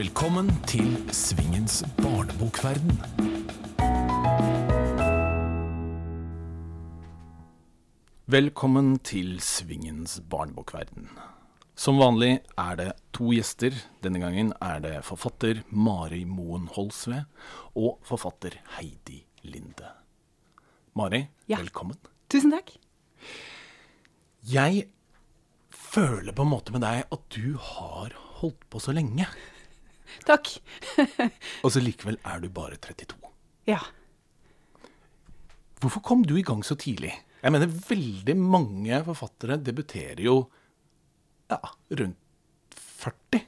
Velkommen til Svingens barnebokverden. Velkommen til Svingens barnebokverden. Som vanlig er det to gjester. Denne gangen er det forfatter Mari Moen Holsve og forfatter Heidi Linde. Mari, Ja. velkommen. Tusen takk. Jeg føler på en måte med deg at du har holdt på så lenge. Takk. Og så likevel er du bare 32. Ja. Hvorfor kom du i gang så tidlig? Jeg mener, veldig mange forfattere debuterer jo ja, rundt 40.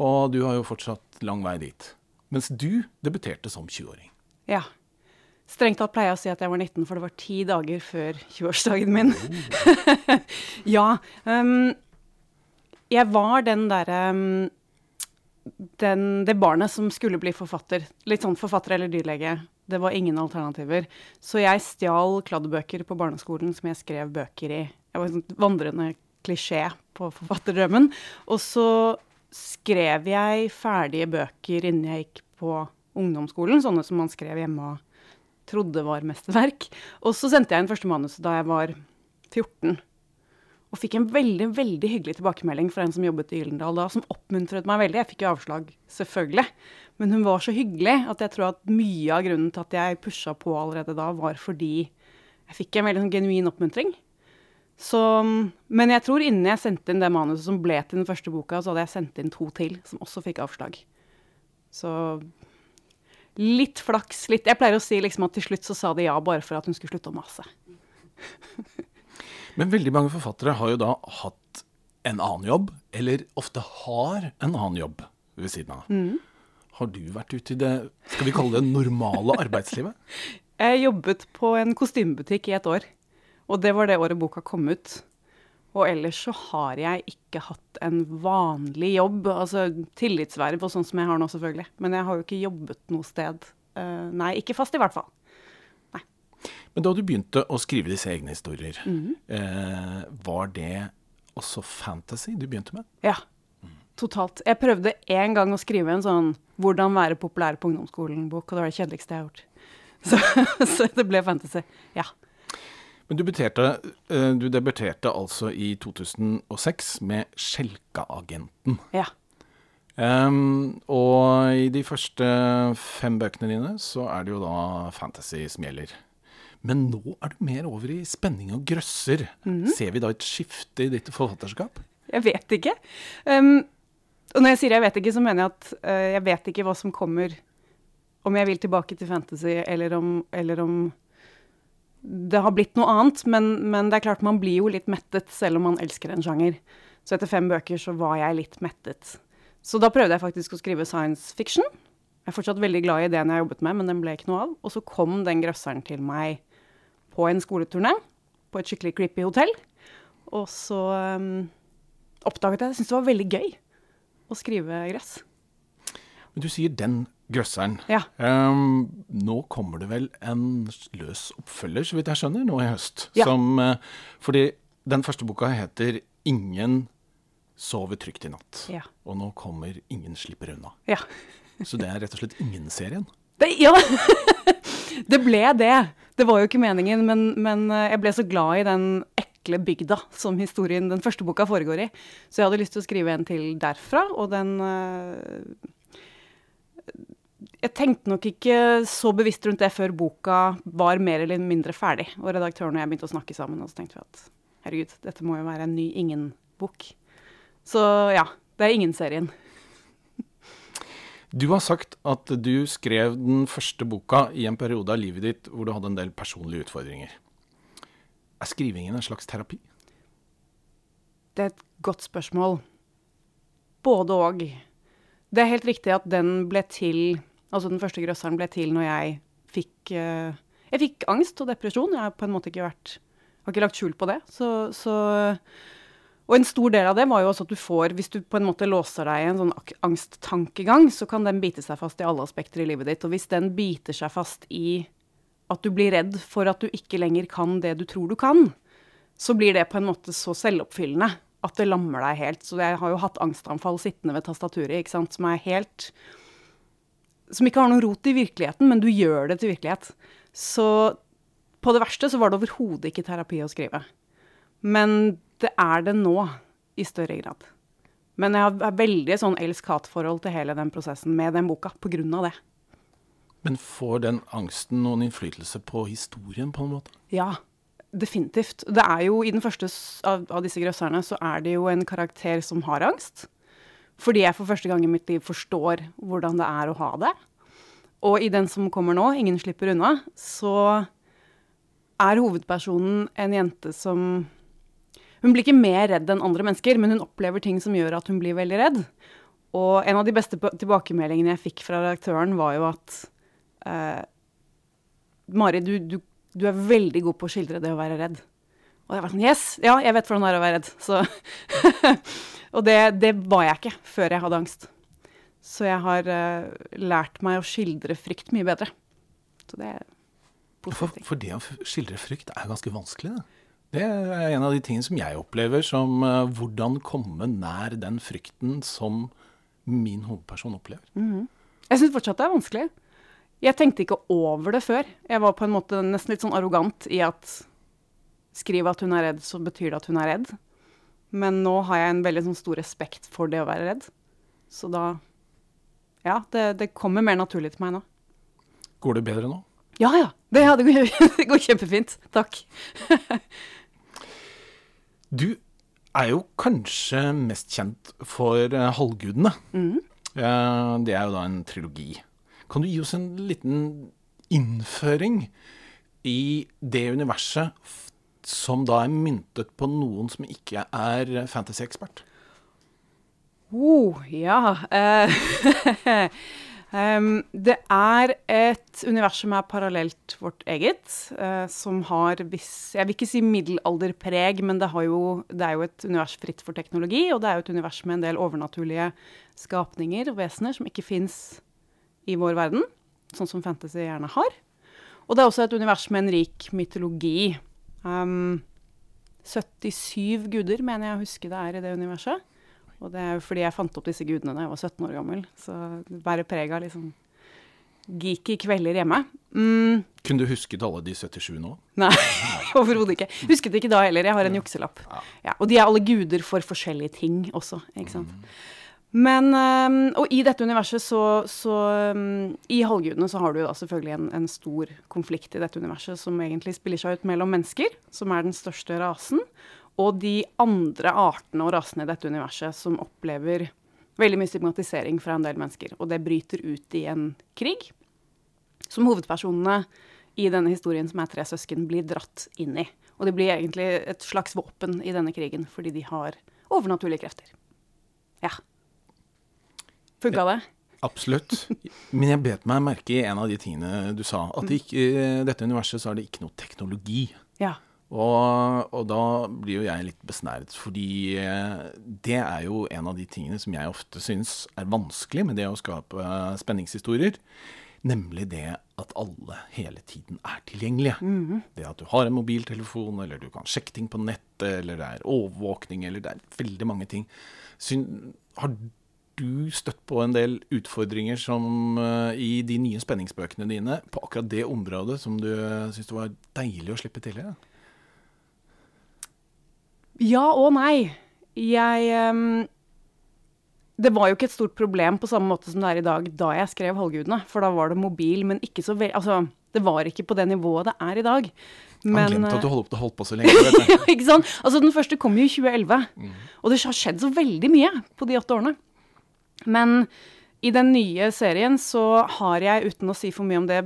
Og du har jo fortsatt lang vei dit. Mens du debuterte som 20-åring. ja. Strengt tatt pleier jeg å si at jeg var 19, for det var ti dager før 20-årsdagen min. ja. Um, jeg var den derre um, den, Det barnet som skulle bli forfatter. Litt sånn forfatter eller dyrlege. Det var ingen alternativer. Så jeg stjal kladdebøker på barneskolen som jeg skrev bøker i. Jeg var en sånn vandrende klisjé på forfatterdrømmen. Og så skrev jeg ferdige bøker innen jeg gikk på ungdomsskolen, sånne som man skrev hjemme og trodde var mesterverk. Og så sendte jeg inn første manus da jeg var 14. Og fikk en veldig veldig hyggelig tilbakemelding fra en som jobbet i Gyldendal da, som oppmuntret meg veldig. Jeg fikk jo avslag, selvfølgelig. Men hun var så hyggelig at jeg tror at mye av grunnen til at jeg pusha på allerede da, var fordi jeg fikk en veldig sånn genuin oppmuntring. Så, men jeg tror innen jeg sendte inn det manuset som ble til den første boka, så hadde jeg sendt inn to til, som også fikk avslag. Så litt flaks. litt, Jeg pleier å si liksom at til slutt så sa de ja bare for at hun skulle slutte å mase. Men veldig mange forfattere har jo da hatt en annen jobb, eller ofte har en annen jobb ved siden av. Har du vært ute i det skal vi kalle det normale arbeidslivet? Jeg jobbet på en kostymebutikk i et år, og det var det året boka kom ut. Og ellers så har jeg ikke hatt en vanlig jobb, altså tillitsverv og sånn som jeg har nå, selvfølgelig. Men jeg har jo ikke jobbet noe sted. Eh, nei, ikke fast i hvert fall. Men da du begynte å skrive disse egne historier, eh, var det også fantasy du begynte med? Ja, totalt. Jeg prøvde en gang å skrive en sånn 'Hvordan være populær på ungdomsskolen'-bok, og det var det kjedeligste jeg har gjort. Så, så det ble fantasy. Ja. Men du, debuterte, eh, du debuterte altså i 2006 med 'Skjelkaagenten'. ja. Um, og i de første fem bøkene dine så er det jo da fantasy som gjelder. Men nå er du mer over i spenning og grøsser. Ser vi da et skifte i ditt forfatterskap? Jeg vet ikke. Um, og når jeg sier jeg vet ikke, så mener jeg at uh, jeg vet ikke hva som kommer Om jeg vil tilbake til fantasy, eller om, eller om det har blitt noe annet. Men, men det er klart man blir jo litt mettet selv om man elsker en sjanger. Så etter fem bøker så var jeg litt mettet. Så da prøvde jeg faktisk å skrive science fiction. Jeg er fortsatt veldig glad i ideen jeg har jobbet med, men den ble ikke noe av. Og så kom den grøsseren til meg på en skoleturné på et skikkelig creepy hotell. Og så um, oppdaget jeg Jeg syntes det var veldig gøy å skrive gress. Men du sier den grøsseren. Ja. Um, nå kommer det vel en løs oppfølger, så vidt jeg skjønner, nå i høst. Ja. Som, uh, fordi den første boka heter 'Ingen sover trygt i natt'. Ja. Og nå kommer 'Ingen slipper unna'. Ja. Så det er rett og slett ingen-serien. Det, ja. det ble det. Det var jo ikke meningen, men, men eh, jeg ble så glad i den ekle bygda som historien den første boka foregår i. Så jeg hadde lyst til å skrive en til derfra, og den eh, Jeg tenkte nok ikke så bevisst rundt det før boka var mer eller mindre ferdig. Og redaktøren og jeg begynte å snakke sammen, og så tenkte vi at herregud, dette må jo være en ny ingen-bok. Så ja, det er ingen-serien. Du har sagt at du skrev den første boka i en periode av livet ditt hvor du hadde en del personlige utfordringer. Er skrivingen en slags terapi? Det er et godt spørsmål. Både og. Det er helt riktig at den ble til Altså den første grøsseren ble til når jeg fikk eh, Jeg fikk angst og depresjon. Jeg har på en måte ikke vært Har ikke lagt skjul på det. Så, så Og en stor del av det var jo også at du får Hvis du på en måte låser deg i en sånn angsttankegang, så kan den bite seg fast i alle aspekter i livet ditt. Og hvis den biter seg fast i at du blir redd for at du ikke lenger kan det du tror du kan, så blir det på en måte så selvoppfyllende at det lammer deg helt. Så jeg har jo hatt angstanfall sittende ved tastaturet, ikke sant, som er helt Som ikke har noen rot i virkeligheten, men du gjør det til virkelighet. Så på det verste så var det overhodet ikke terapi å skrive. Men det er det nå, i større grad. Men jeg har veldig sånn elsk-hat-forhold til hele den prosessen med den boka av det. Men får den angsten noen innflytelse på historien, på en måte? Ja, definitivt. Det er jo, I den første av, av disse grøsserne så er det jo en karakter som har angst. Fordi jeg for første gang i mitt liv forstår hvordan det er å ha det. Og i den som kommer nå, 'Ingen slipper unna', så er hovedpersonen en jente som Hun blir ikke mer redd enn andre mennesker, men hun opplever ting som gjør at hun blir veldig redd. Og en av de beste tilbakemeldingene jeg fikk fra redaktøren, var jo at eh, Mari, du, du, du, er veldig god på å skildre det å være redd. Og jeg var sånn Yes! Ja, jeg vet hvordan det er å være redd. Så og det, det, var jeg ikke før jeg hadde angst. Så jeg har uh, lært meg å skildre frykt mye bedre. Så det er positivt. For, for, det å skildre frykt er ganske vanskelig, det. Det er en av de tingene som jeg opplever som uh, hvordan komme nær den frykten som min hovedperson opplever. Mm. Jeg syns fortsatt det er vanskelig. Jeg tenkte ikke over det før. Jeg var på en måte nesten litt sånn arrogant i at skriv at hun er redd, så betyr det at hun er redd. Men nå har jeg en veldig sånn stor respekt for det å være redd. Så da Ja, det, det kommer mer naturlig til meg nå. Går det bedre nå? Ja ja. Det, ja, det går kjempefint. Takk. du er jo kanskje mest kjent for uh, Halvgudene. Mm. Uh, det er jo da en trilogi. Kan du gi oss en liten innføring i det universet som da er myntet på noen som ikke er fantasy-ekspert? Oh, ja. Uh, um, det er et univers som er parallelt vårt eget, uh, som har viss Jeg vil ikke si middelalderpreg, men det, jo, det, er jo et univers fritt for teknologi, og det er jo et univers med en del overnaturlige skapninger og vesener som ikke fins i vår verden, sånn som fantasy gjerne har. Og det er også et univers med en rik mytologi. Um, 77 guder, mener jeg å huske det er i det universet. Og det er jo fordi jeg fant opp disse gudene da jeg var 17 år gammel. Så det bærer preg av liksom geeky kvelder hjemme. Mm. Kunne du husket alle de 77 nå? Nei, overhodet ikke. Husket ikke da heller. Jeg har en jukselapp. Ja. Ja, og de er alle guder for forskjellige ting også, ikke sant. Mm. Men um, Og i dette universet så, så um, I halvgudene så har du da selvfølgelig en, en, stor konflikt i dette universet som egentlig spiller seg ut mellom mennesker, som er den største rasen, og de andre artene og rasene i dette universet som opplever veldig mye stigmatisering fra en del mennesker. Og det bryter ut i en krig som hovedpersonene i denne historien, som er tre søsken, blir dratt inn i. Og de blir egentlig et slags våpen i denne krigen fordi de har overnaturlige krefter. Ja. Funka det? Absolutt. Men jeg bet meg merke i en av de tingene du sa. At det ikke, i dette universet så er det ikke noe teknologi. Ja. Og, og, da blir jo jeg litt besnæret, fordi eh, det er jo en av de tingene som jeg ofte syns er vanskelig med det å skape spenningshistorier. Nemlig det at alle hele tiden er tilgjengelige. Mm -hmm. Det at du har en mobiltelefon, eller du kan sjekke ting på nettet, eller det er overvåkning, eller det er veldig mange ting. Syn, har du støtt på en del utfordringer som uh, i de nye spenningsbøkene dine på akkurat det området som du uh, syns det var deilig å slippe til? Ja? Ja og nei. Jeg um, Det var jo ikke et stort problem på samme måte som det er i dag da jeg skrev 'Halvgudene', for da var det mobil, men ikke så veldig Altså, det var ikke på det nivået det er i dag. Men, Han glemte at du holdt, holdt på så lenge. ja, ikke sant? Altså, Den første kom jo i 2011, mm. og det har skjedd så veldig mye på de åtte årene. Men i den nye serien så har jeg, uten å si for mye om det,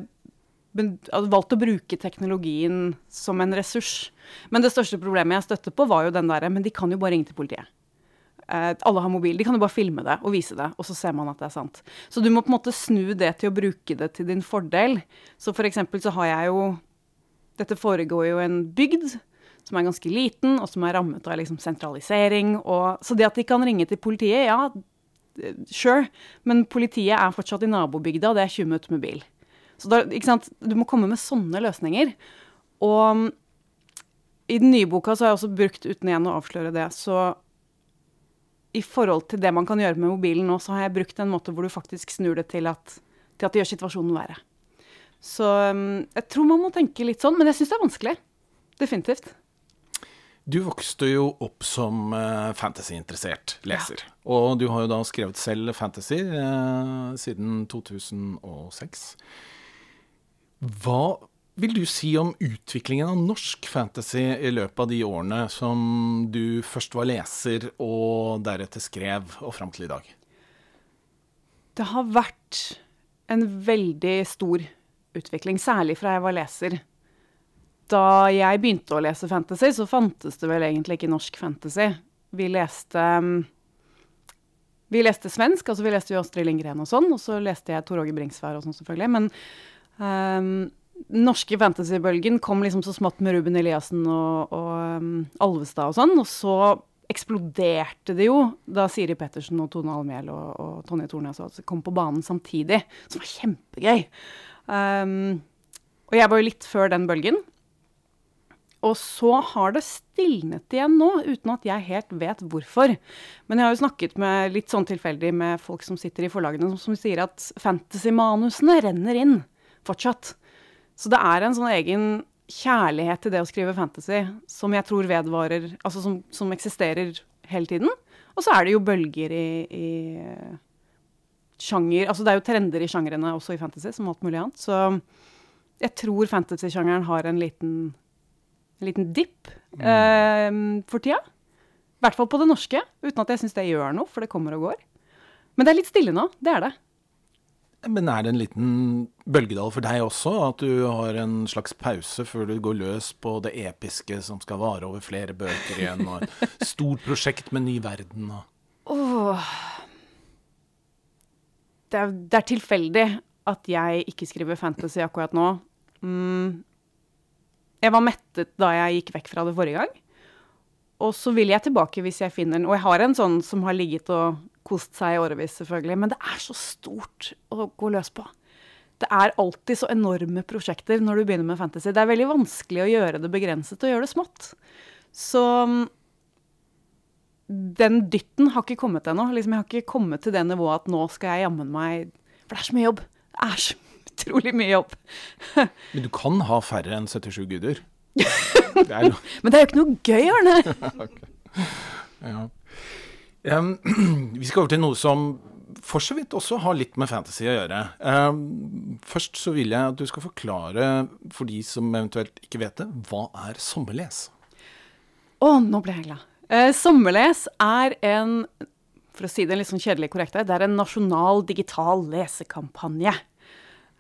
valgt å bruke teknologien som en ressurs. Men det største problemet jeg støtte på, var jo den derre Men de kan jo bare ringe til politiet. Eh, alle har mobil. De kan jo bare filme det og vise det, og så ser man at det er sant. Så du må på en måte snu det til å bruke det til din fordel. Så for eksempel så har jeg jo Dette foregår jo i en bygd som er ganske liten, og som er rammet av liksom sentralisering. Og, så det at de kan ringe til politiet, ja, Sure, men politiet er fortsatt i nabobygda, og det er 20 minutter med bil. Så da, ikke sant? Du må komme med sånne løsninger. Og um, i den nye boka så har jeg også brukt, uten igjen å avsløre det, så i forhold til det man kan gjøre med mobilen nå, så har jeg brukt en måte hvor du faktisk snur det til at, til at det gjør situasjonen verre. Så um, jeg tror man må tenke litt sånn, men jeg syns det er vanskelig. Definitivt. Du vokste jo opp som uh, fantasyinteressert leser. Ja. Og du har jo da skrevet selv fantasy eh, siden 2006. Hva vil du si om utviklingen av norsk fantasy i løpet av de årene som du først var leser og deretter skrev, og fram til i dag? Det har vært en veldig stor utvikling, særlig fra jeg var leser. Da jeg begynte å lese fantasy, så fantes det vel egentlig ikke norsk fantasy. Vi leste vi leste svensk, altså vi leste jo Astrid Lindgren og sånn, og så leste jeg Tor Åge Bringsvær og sånn, selvfølgelig. Men um, norske fantasybølgen kom liksom så smått med Ruben Eliassen og, og um, Alvestad og sånn, og så eksploderte det jo da Siri Pettersen og Tone Almhjell og, og Tonje Tornes kom på banen samtidig, som var kjempegøy. Um, og jeg var jo litt før den bølgen. Og så har det stilnet igjen nå, uten at jeg helt vet hvorfor. Men jeg har jo snakket med litt sånn tilfeldig med folk som sitter i forlagene, som, som sier at fantasymanusene renner inn fortsatt. Så det er en sånn egen kjærlighet til det å skrive fantasy som jeg tror vedvarer Altså som, som eksisterer hele tiden. Og så er det jo bølger i, i sjanger Altså det er jo trender i sjangrene også i fantasy, som alt mulig annet. Så jeg tror fantasy-sjangeren har en liten, en liten dipp mm. eh, for tida. I hvert fall på det norske, uten at jeg syns det gjør noe, for det kommer og går. Men det er litt stille nå. Det er det. Men er det en liten bølgedal for deg også? At du har en slags pause før du går løs på det episke som skal vare over flere bøker igjen, og et stort prosjekt med ny verden? Og... Oh. Det, er, det er tilfeldig at jeg ikke skriver fantasy akkurat nå. Mm. Jeg var mettet da jeg gikk vekk fra det forrige gang. Og så vil jeg tilbake hvis jeg finner den. Og jeg har en sånn som har ligget og kost seg i årevis, selvfølgelig. Men det er så stort å gå løs på. Det er alltid så enorme prosjekter når du begynner med fantasy. Det er veldig vanskelig å gjøre det begrenset og gjøre det smått. Så mm, den dytten har ikke kommet ennå. Liksom, jeg har ikke kommet til det nivået at nå skal jeg jammen meg For det er så mye jobb. Det er så utrolig mye jobb. Men du kan ha færre enn 77 guder? Det no... Men det er jo ikke noe gøy, Arne. okay. ja. Um, vi skal over til noe som for så vidt også har litt med fantasy å gjøre. Um, først så vil jeg at du skal forklare, for de som eventuelt ikke vet det, hva er sommerles? Å, oh, nå ble jeg glad. Uh, sommerles er en, for å si det litt sånn kjedelig korrekt, det er en nasjonal digital lesekampanje.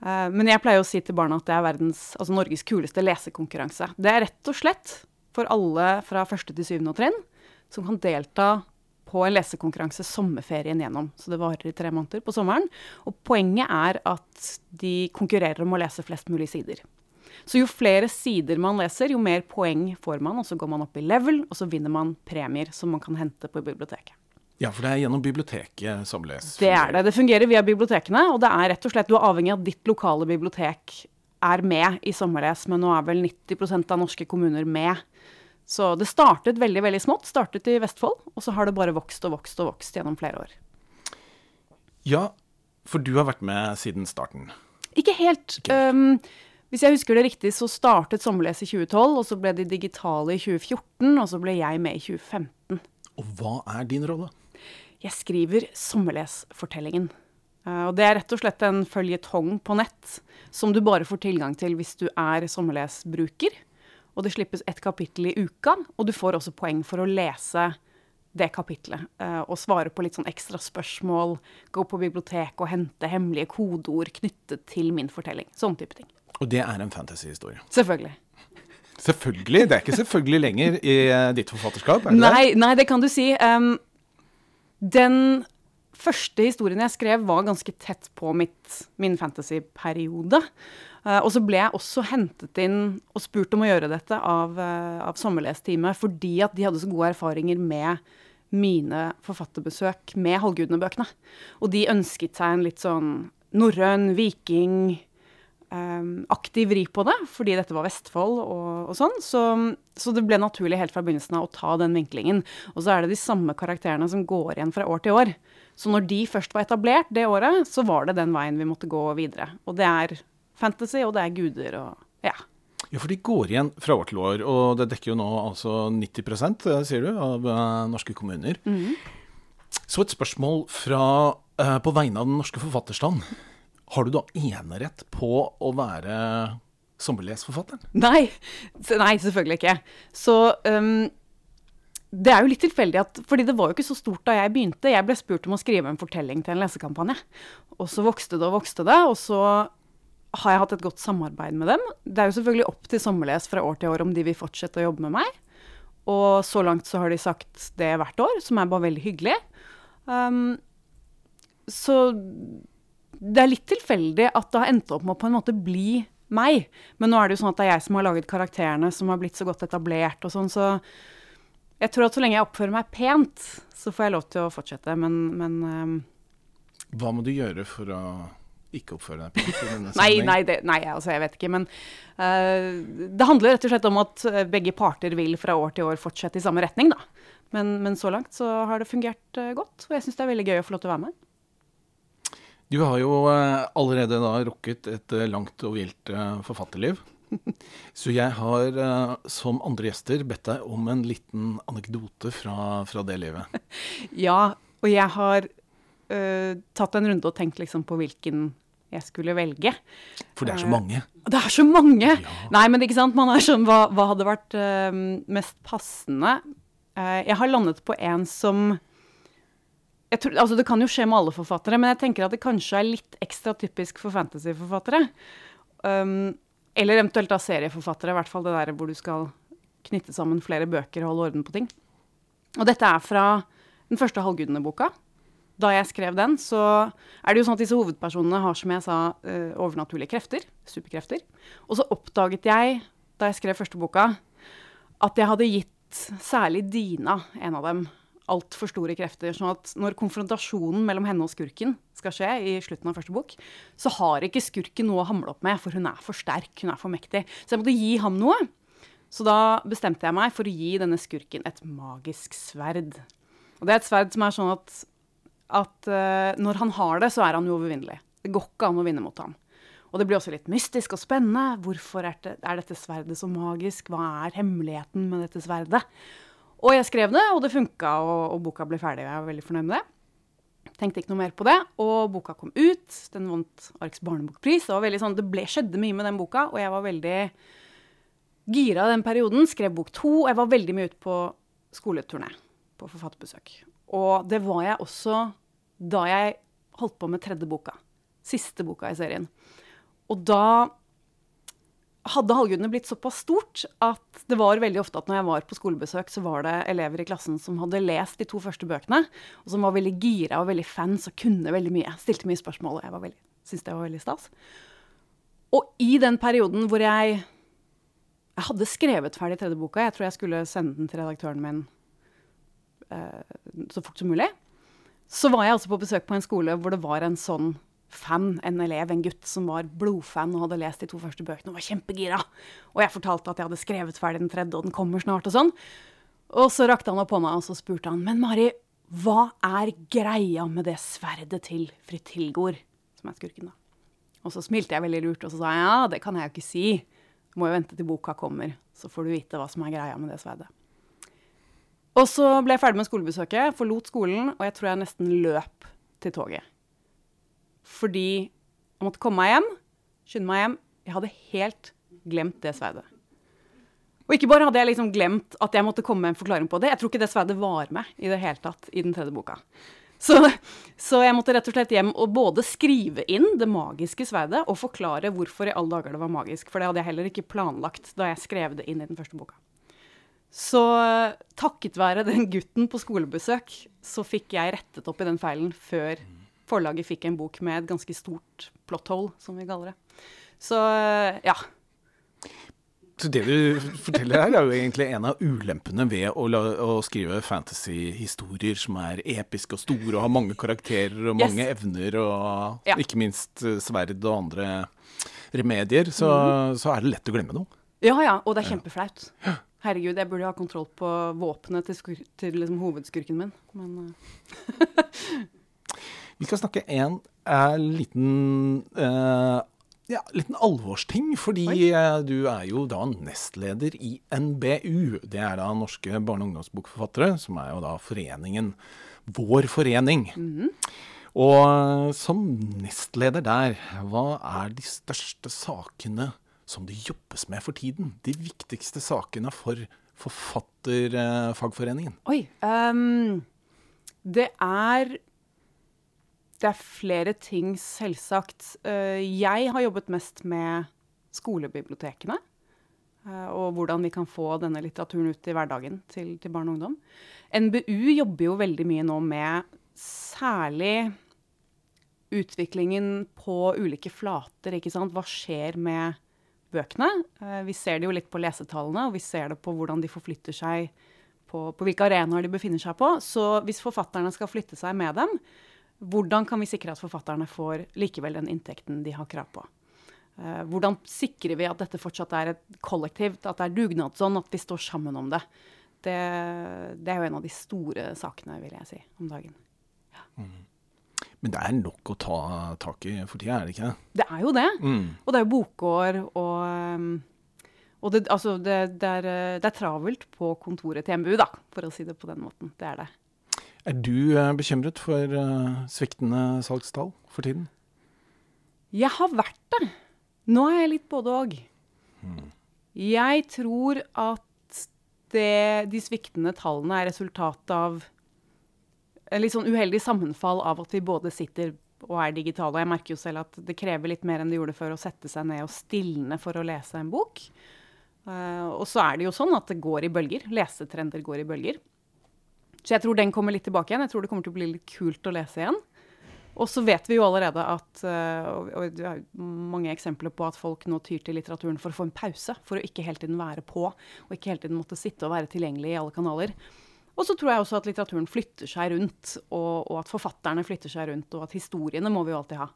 Uh, men jeg pleier å si til barna at det er verdens, altså Norges kuleste lesekonkurranse. Det er rett og slett for alle fra første til syvende trinn som kan delta på en lesekonkurranse sommerferien gjennom. Så det varer i tre måneder på sommeren. Og poenget er at de konkurrerer om å lese flest mulig sider. Så jo flere sider man leser, jo mer poeng får man. Og så går man opp i level, og så vinner man premier som man kan hente på biblioteket. Ja, for det er gjennom biblioteket Samles? Det er det. Det fungerer via bibliotekene. Og det er rett og slett, du er avhengig av at ditt lokale bibliotek er med i sommerles. Men nå er vel 90% av norske kommuner med. Så det startet veldig veldig smått, startet i Vestfold, og så har det bare vokst og vokst og vokst gjennom flere år. Ja, for du har vært med siden starten? Ikke helt. Ikke helt. Um, hvis jeg husker det riktig, så startet Sommerles i 2012, og så ble de digitale i 2014, og så ble jeg med i 2015. Og hva er din rolle? Jeg skriver Sommerles-fortellingen. Uh, og det er rett og slett en føljetong på nett som du bare får tilgang til hvis du er Sommerles-bruker og det slippes ett kapittel i uka. Og du får også poeng for å lese det kapitlet. Uh, og svare på litt sånn ekstra spørsmål. Gå på biblioteket og hente hemmelige kodeord knyttet til min fortelling. Sånn type ting. Og det er en fantasyhistorie? Selvfølgelig. Selvfølgelig? Det er ikke selvfølgelig lenger i uh, ditt forfatterskap? er det nei, det? Nei, det kan du si. Um, den første historien jeg skrev, var ganske tett på mitt, min fantasyperiode. Uh, og så ble jeg også hentet inn og spurt om å gjøre dette av, uh, av Sommerlesteamet fordi at de hadde så gode erfaringer med mine forfatterbesøk med Halvgudene-bøkene. Og de ønsket seg en litt sånn norrøn, viking, aktiv vri på det, fordi dette var Vestfold og, og sånn. Så, så, det ble naturlig helt fra begynnelsen av å ta den vinklingen. Og så er det de samme karakterene som går igjen fra år til år. Så når de først var etablert det året, så var det den veien vi måtte gå videre. Og det er fantasy, og det er guder og ja. Ja, for de går igjen fra år til år, og det dekker jo nå altså 90% sier du, av uh, norske kommuner. Mm. Så et spørsmål fra, uh, på vegne av den norske forfatterstand. Har du da enerett på å være sommerlesforfatteren? Nei. Nei, selvfølgelig ikke. Så um, det er jo litt tilfeldig at fordi det var jo ikke så stort da jeg begynte. Jeg ble spurt om å skrive en fortelling til en lesekampanje. Og så vokste det og vokste det. Og så har jeg hatt et godt samarbeid med dem. Det er jo selvfølgelig opp til Sommerles fra år til år om de vil fortsette å jobbe med meg. Og så langt så har de sagt det hvert år, som er bare veldig hyggelig. Um, så det er litt tilfeldig at det har endt opp med å på en måte bli meg. Men nå er det jo sånn at det er jeg som har laget karakterene som har blitt så godt etablert og sånn, så jeg tror at så lenge jeg oppfører meg pent, så får jeg lov til å fortsette, men, men um... Hva må du gjøre for å ikke oppføre deg pent nei, nei, det, nei, altså jeg vet ikke. Men uh, det handler rett og slett om at eh, begge parter vil fra år til år fortsette i samme retning, da. Men, men så langt så har det fungert uh, godt, og jeg syns det er veldig gøy å få lov til å være med. Du har jo eh, allerede da rukket et eh, langt og vilt eh, forfatterliv. Så jeg har som andre gjester bedt deg om en liten anekdote fra, fra det livet. Ja, og jeg har uh, tatt en runde og tenkt liksom på hvilken jeg skulle velge. For det er så mange? Uh, det er så mange! Ja. Nei, men ikke sant. Man er sånn Hva, hva hadde vært uh, mest passende? jeg har landet på en som tror, altså det kan jo skje med alle forfattere, men jeg tenker at det kanskje er litt ekstra typisk for fantasyforfattere. Um, eller eventuelt da serieforfattere, i hvert fall det der hvor du skal knytte sammen flere bøker og holde orden på ting. Og dette er fra den første Halvgudene-boka. Da jeg skrev den, så er det jo sånn at disse hovedpersonene har, som jeg sa, uh, overnaturlige krefter. Superkrefter. Og så oppdaget jeg, da jeg skrev første boka, at jeg hadde gitt særlig Dina, en av dem, altfor store krefter. sånn at når konfrontasjonen mellom henne og skurken skal skje i slutten av første bok, så har ikke skurken noe å hamle opp med, for hun er for sterk, hun er for mektig. Så jeg måtte gi ham noe. Så da bestemte jeg meg for å gi denne skurken et magisk sverd. Og det er et sverd som er sånn at, at uh, når han har det, så er han uovervinnelig. Det går ikke an å vinne mot ham. Og det blir også litt mystisk og spennende. Hvorfor er, det, er dette sverdet så magisk? Hva er hemmeligheten med dette sverdet? Og jeg skrev det, og det funka, og, og, boka ble ferdig. Jeg var veldig fornøyd med det. Tenkte ikke noe mer på det. Og boka kom ut. Den vant Arks barnebokpris. Det, sånn, det ble, skjedde mye med den boka, og jeg var veldig gira den perioden. Skrev bok to. Og jeg var veldig mye ute på skoleturné, på forfatterbesøk. Og det var jeg også da jeg holdt på med tredje boka. Siste boka i serien. Og da hadde halvgudene blitt såpass stort at det var veldig ofte at når jeg var på skolebesøk, så var det elever i klassen som hadde lest de to første bøkene, og som var veldig gira og veldig fans og kunne veldig mye. Stilte mye spørsmål, og jeg syntes det var veldig stas. Og i den perioden hvor jeg jeg hadde skrevet ferdig tredje boka, jeg tror jeg skulle sende den til redaktøren min eh, så fort som mulig, så var jeg altså på besøk på en skole hvor det var en sånn fan, en elev, en gutt som var blodfan og hadde lest de to første bøkene og var kjempegira. Og jeg fortalte at jeg hadde skrevet ferdig den tredje, og den kommer snart, og sånn. Og så rakte han opp hånda, og så spurte han, men Mari, hva er greia med det sverdet til fritilgård som er skurken, da? Og så smilte jeg veldig lurt, og så sa jeg ja, det kan jeg jo ikke si. Du må jo vente til boka kommer, så får du vite hva som er greia med det sverdet. Og så ble jeg ferdig med skolebesøket, forlot skolen, og jeg tror jeg nesten løp til toget fordi jeg måtte komme meg hjem, skynde meg hjem. Jeg hadde helt glemt det sverdet. Og ikke bare hadde jeg liksom glemt at jeg måtte komme med en forklaring på det, jeg tror ikke det sverdet var med i det hele tatt i den tredje boka. Så, så, jeg måtte rett og slett hjem og både skrive inn det magiske sverdet og forklare hvorfor i alle dager det var magisk. For det hadde jeg heller ikke planlagt da jeg skrev det inn i den første boka. Så takket være den gutten på skolebesøk, så fikk jeg rettet opp i den feilen før forlaget fikk en bok med et ganske stort plot hole, som vi kaller det. Så ja. Så det du forteller her, er jo egentlig en av ulempene ved å, la, å skrive fantasyhistorier som er episke og store og har mange karakterer og yes. mange evner og ja. ikke minst sverd og andre remedier, så, så er det lett å glemme noe. Ja ja, og det er kjempeflaut. Herregud, jeg burde ha kontroll på våpenet til, skur til liksom, hovedskurken min, men uh. Vi skal snakke en eh, liten eh, ja, liten alvorsting, fordi eh, du er jo da nestleder i NBU. Det er da Norske barne- og ungdomsbokforfattere, som er jo da foreningen Vår forening. mm -hmm. Og som nestleder der, hva er de største sakene som det jobbes med for tiden? De viktigste sakene for Forfatterfagforeningen? Oi. Um, det er det er flere ting, selvsagt. Eh, jeg har jobbet mest med skolebibliotekene. Eh, og hvordan vi kan få denne litteraturen ut i hverdagen til, til barn og ungdom. NBU jobber jo veldig mye nå med særlig utviklingen på ulike flater. ikke sant? Hva skjer med bøkene? Eh, vi ser det jo litt på lesetallene, og vi ser det på hvordan de forflytter seg på, på hvilke arenaer de befinner seg på. Så hvis forfatterne skal flytte seg med dem, hvordan kan vi sikre at forfatterne får likevel den inntekten de har krav på? Uh, hvordan sikrer vi at dette fortsatt er et kollektivt, at det er dugnadsånd, at vi står sammen om det? det? det? er jo en av de store sakene, vil jeg si, om dagen. Ja. Mm. Men det er nok å ta tak i for tida, er det ikke? Det er jo det. Mm. Og det er jo bokår, og, um, og det, altså det, det, er, det, er, travelt på kontoret til MBU, da, for å si det på den måten. Det er det. Er du uh, bekymret for uh, sviktende salgstall for tiden? Jeg har vært det. Nå er jeg litt både òg. Hmm. Jeg tror at det, de sviktende tallene er resultat av en litt sånn uheldig sammenfall av at vi både sitter og er digitale. Og jeg merker jo selv at det krever litt mer enn det gjorde før å sette seg ned og stilne for å lese en bok. Uh, og så er det jo sånn at det går i bølger. Lesetrender går i bølger. Så jeg tror den kommer litt tilbake igjen. Jeg tror det kommer til å bli litt kult å lese igjen. Og så vet vi jo allerede at uh, og det er mange eksempler på at folk nå tyr til litteraturen for å få en pause. For å ikke hele tiden være på, og ikke hele tiden måtte sitte og være tilgjengelig i alle kanaler. Og så tror jeg også at litteraturen flytter seg rundt, og, og, at forfatterne flytter seg rundt, og at historiene må vi jo alltid ha.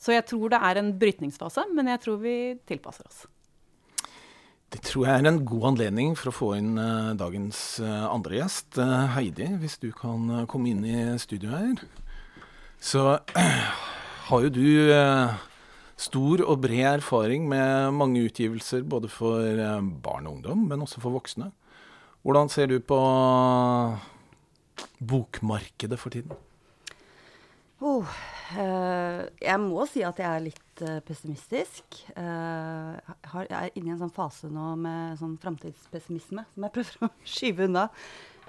Så jeg tror det er en brytningsfase, men jeg tror vi tilpasser oss. Det tror jeg er en god anledning for å få inn uh, dagens uh, andre gjest. Uh, Heidi, hvis du kan komme inn i studio her. Så har jo du stor og bred erfaring med mange utgivelser både for barn og ungdom, men også for voksne. Hvordan ser du på bokmarkedet for tiden? Oh, jeg må si at jeg er litt uh, pessimistisk. Eh, jeg er inne i en sånn fase nå med sånn framtidspessimisme som jeg prøver å skyve unna.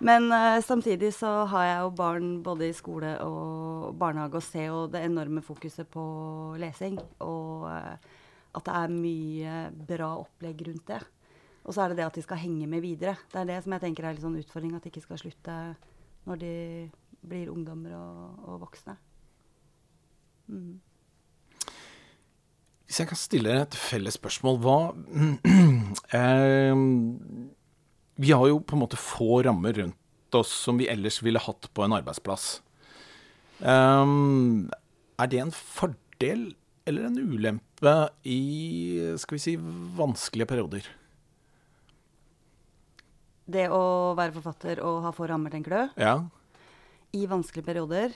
Men uh, samtidig så har jeg jo barn både i skole og barnehage og ser jo det enorme fokuset på lesing. Og at det er mye bra opplegg rundt det. Og så er det det at de skal henge med videre. Det er det som jeg tenker er litt sånn utfordring, at de ikke skal slutte når de blir ungdommer og, og voksne. Mm. Hvis jeg kan stille et felles spørsmål, hva eh, Vi har jo på en måte få rammer rundt oss som vi ellers ville hatt på en arbeidsplass. Eh, er det en fordel eller en ulempe i skal vi si, vanskelige perioder? Det å være forfatter og ha få rammer, tenker du? Ja. I vanskelige perioder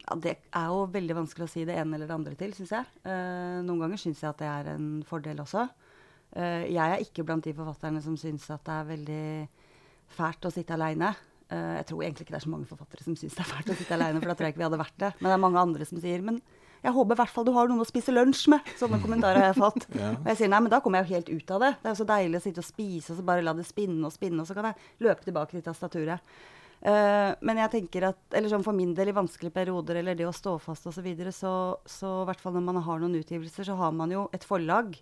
ja, Det er jo veldig vanskelig å si det ene eller det andre til, syns jeg. Uh, noen ganger syns jeg at det er en fordel også. Uh, jeg er ikke blant de forfatterne som syns at det er veldig fælt å sitte aleine. Uh, eh, jeg tror egentlig ikke det er så mange forfattere som syns det er fælt å sitte aleine, for da tror jeg ikke vi hadde vært det. Men det er mange andre som sier men jeg håper i hvert fall du har noen å spise lunsj med. Sånne kommentarer har jeg fått. ja. Og jeg sier nei, men da kommer jeg jo helt ut av det. Det er jo så deilig å sitte og spise og så bare la det spinne og spinne, og så kan jeg løpe tilbake til tastaturet. Uh, men jeg tenker at, eller sånn for min del i vanskelige perioder, eller det å stå fast osv., så, videre, så så hvert fall når man har noen utgivelser, så har man jo et forlag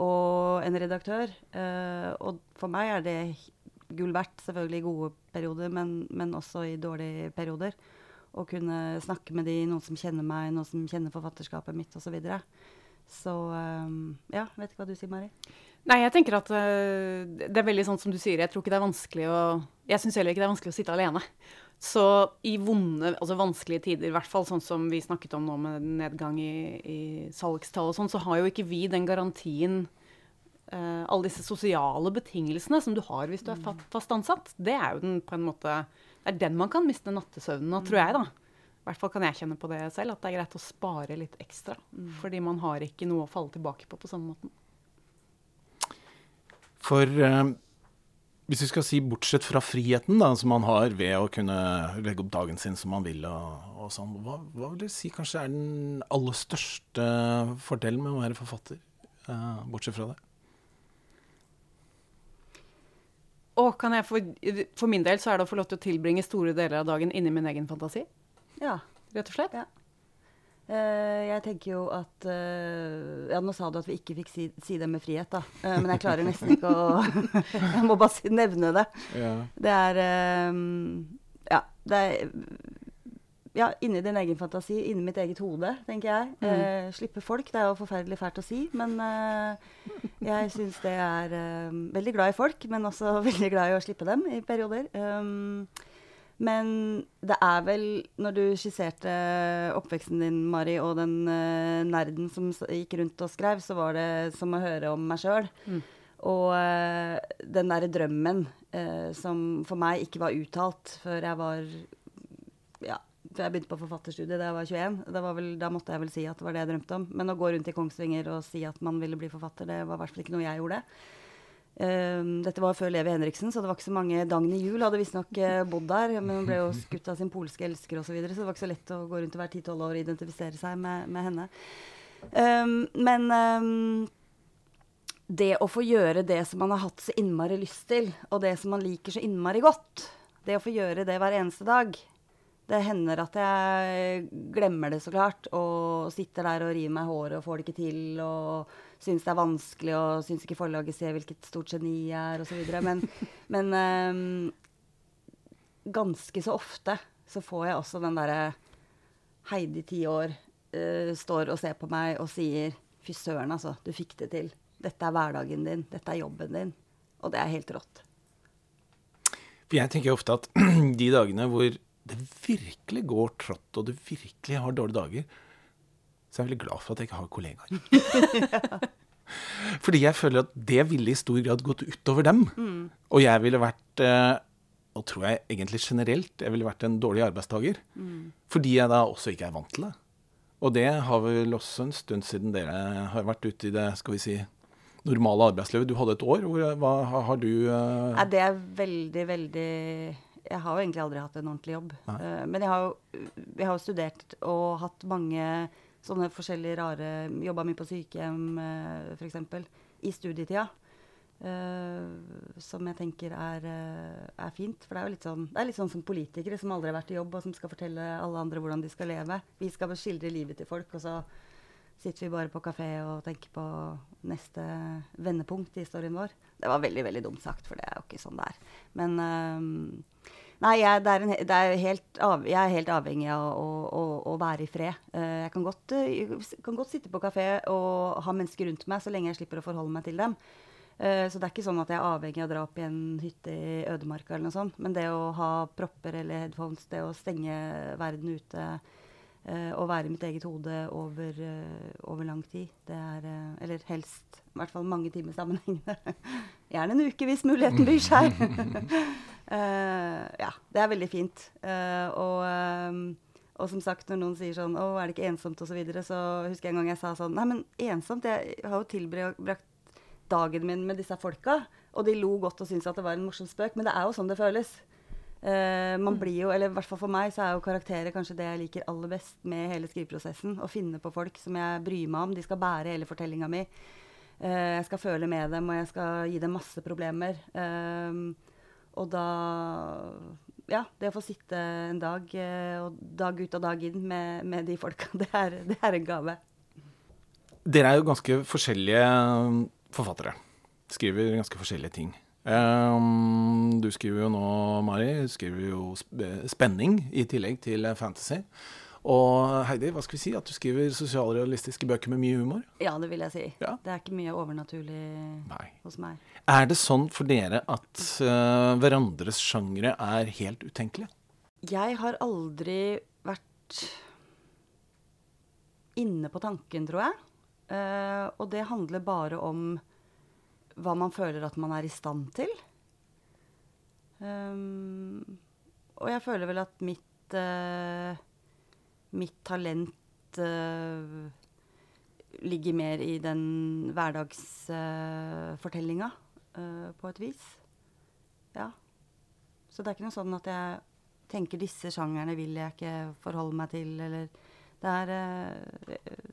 og en redaktør. Uh, og for meg er det gull verdt, selvfølgelig i gode perioder, men, men, også i dårlige perioder. Å kunne snakke med de, noen som kjenner meg, noen som kjenner forfatterskapet mitt osv. Så, videre. så um, ja, vet ikke hva du sier, Mari? Nei, jeg tenker at uh, det er veldig sånn som du sier. Jeg tror ikke det er vanskelig å Jeg syns heller ikke det er vanskelig å sitte alene. Så i vonde, altså vanskelige tider, i hvert fall sånn som vi snakket om nå med nedgang i, i salgstall og sånn, så har jo ikke vi den garantien uh, Alle disse sosiale betingelsene som du har hvis du er fast ansatt, det er jo den på en måte Det er den man kan miste nattesøvnen av, tror jeg, da. I hvert fall kan jeg kjenne på det selv, at det er greit å spare litt ekstra. Mm. Fordi man har ikke noe å falle tilbake på på samme måten. For uh, hvis vi skal si bortsett fra friheten da, som man har ved å kunne legge opp dagen sin som man vil, og, og sånn, hva, hva, vil du si kanskje er den aller største fordelen med å være forfatter, uh, bortsett fra det? Og kan jeg for, for min del så er det å få lov til å tilbringe store deler av dagen inni min egen fantasi. Ja. Rett og slett? Ja. Uh, jeg tenker jo at uh, Ja, nå sa du at vi ikke fikk si, si det med frihet, da. Uh, men jeg klarer nesten ikke å Jeg må bare si, nevne det. Ja. Det er Ja. Det er ja, inni din egen fantasi, inni mitt eget hode, tenker jeg. Mm. slippe folk, det er jo forferdelig fælt å si, men jeg syns det er Veldig glad i folk, men også veldig glad i å slippe dem i perioder. Um, men det er vel, når du skisserte oppveksten din, Mari, og den uh, nerden som gikk rundt og skrev, så var det som å høre om meg sjøl. Mm. Og uh, den derre drømmen uh, som for meg ikke var uttalt før jeg var Ja, før jeg begynte på forfatterstudiet da jeg var 21. Var vel, da måtte jeg vel si at det var det jeg drømte om. Men å gå rundt i Kongsvinger og si at man ville bli forfatter, det var i hvert fall ikke noe jeg gjorde. Um, dette var før Levi Henriksen, så det var ikke så mange Dagny Juel hadde visstnok uh, bodd der. Men hun ble jo skutt av sin polske elsker osv., så, videre, så det var ikke så lett å gå rundt og være 10-12 år og identifisere seg med, med henne. Um, men um, det å få gjøre det som man har hatt så innmari lyst til, og det som man liker så innmari godt, det å få gjøre det hver eneste dag Det hender at jeg glemmer det, så klart, og sitter der og river meg i håret og får det ikke til. og syns det er vanskelig, og syns ikke forlaget ser hvilket stort geni jeg er, osv. Men, men um, ganske så ofte så får jeg også den derre Heidi, ti år, uh, står og ser på meg og sier Fy søren, altså. Du fikk det til. Dette er hverdagen din. Dette er jobben din. Og det er helt rått. For jeg tenker ofte at de dagene hvor det virkelig går trått, og du virkelig har dårlige dager, så jeg er veldig glad for at jeg ikke har kollegaer. Fordi jeg føler at det ville i stor grad gått utover dem. Mm. Og jeg ville vært eh, og tror jeg egentlig generelt jeg ville vært en dårlig arbeidstaker. Mm. Fordi jeg da også ikke er vant til det. Og det har vel også en stund siden dere har vært ute i det skal vi si, normale arbeidslivet. Du hadde et år. Hvor, hva har du uh... Nei, Det er veldig, veldig Jeg har jo egentlig aldri hatt en ordentlig jobb. Uh, men jeg har jo jeg har studert og hatt mange sånne forskjellige rare Jobba mye på sykehjem, uh, eh, f.eks. I studietida. Uh, som jeg tenker er, uh, er, fint. For det er jo litt sånn, det er litt sånn som politikere som aldri har vært i jobb, og som skal fortelle alle andre hvordan de skal leve. Vi skal skildre livet til folk, og så sitter vi bare på kafé og tenker på neste vendepunkt i historien vår. Det var veldig veldig dumt sagt, for det er jo ikke sånn det er. Men uh, Nei, jeg, er en, er helt av, jeg, er helt avhengig av å, å, å være i fred. Uh, jeg kan godt, jeg kan godt, sitte på kafé og ha mennesker rundt meg så lenge jeg slipper å forholde meg til dem. Uh, så det er ikke sånn at jeg er avhengig av å dra opp i en hytte i ødemarka eller noe sånt. Men det å ha propper eller headphones, det å stenge verden ute og være i mitt eget hode over, over lang tid, det er Eller helst i hvert fall mange timer sammenhengende. Gjerne en uke hvis muligheten byr seg. Uh, ja, det er veldig fint. Uh, og, og, som sagt, når noen sier sånn 'Å, er det ikke ensomt?' osv., så, videre, så husker jeg en gang jeg sa sånn 'Nei, men ensomt Jeg har jo tilbrakt dagen min med disse folka.' Og de lo godt og syntes at det var en morsom spøk, men det er jo sånn det føles. Uh, man blir jo, eller i hvert fall For meg så er jo karakterer kanskje det jeg liker aller best med hele skriveprosessen. Å finne på folk som jeg bryr meg om. De skal bære hele fortellinga mi. Uh, jeg skal føle med dem, og jeg skal gi dem masse problemer. Uh, og da Ja, det å få sitte en dag, og dag ut og dag inn med, med de folka, det er, det er en gave. Dere er jo ganske forskjellige forfattere. Skriver ganske forskjellige ting. Um, du skriver jo nå, Mari, skriver jo spenning i tillegg til fantasy. Og Heidi, hva skal vi si? At du skriver sosialrealistiske bøker med mye humor? Ja, det vil jeg si. Ja. Det er ikke mye overnaturlig Nei. hos meg. Er det sånn for dere at uh, hverandres sjangre er helt utenkelige? Jeg har aldri vært inne på tanken, tror jeg. Uh, og det handler bare om hva man føler at man er i stand til. Um, og jeg føler vel at mitt, uh, mitt talent uh, ligger mer i den hverdagsfortellinga, uh, på et vis. Ja. Så det er ikke noe sånn at jeg tenker disse sjangerne vil jeg ikke forholde meg til, eller det er,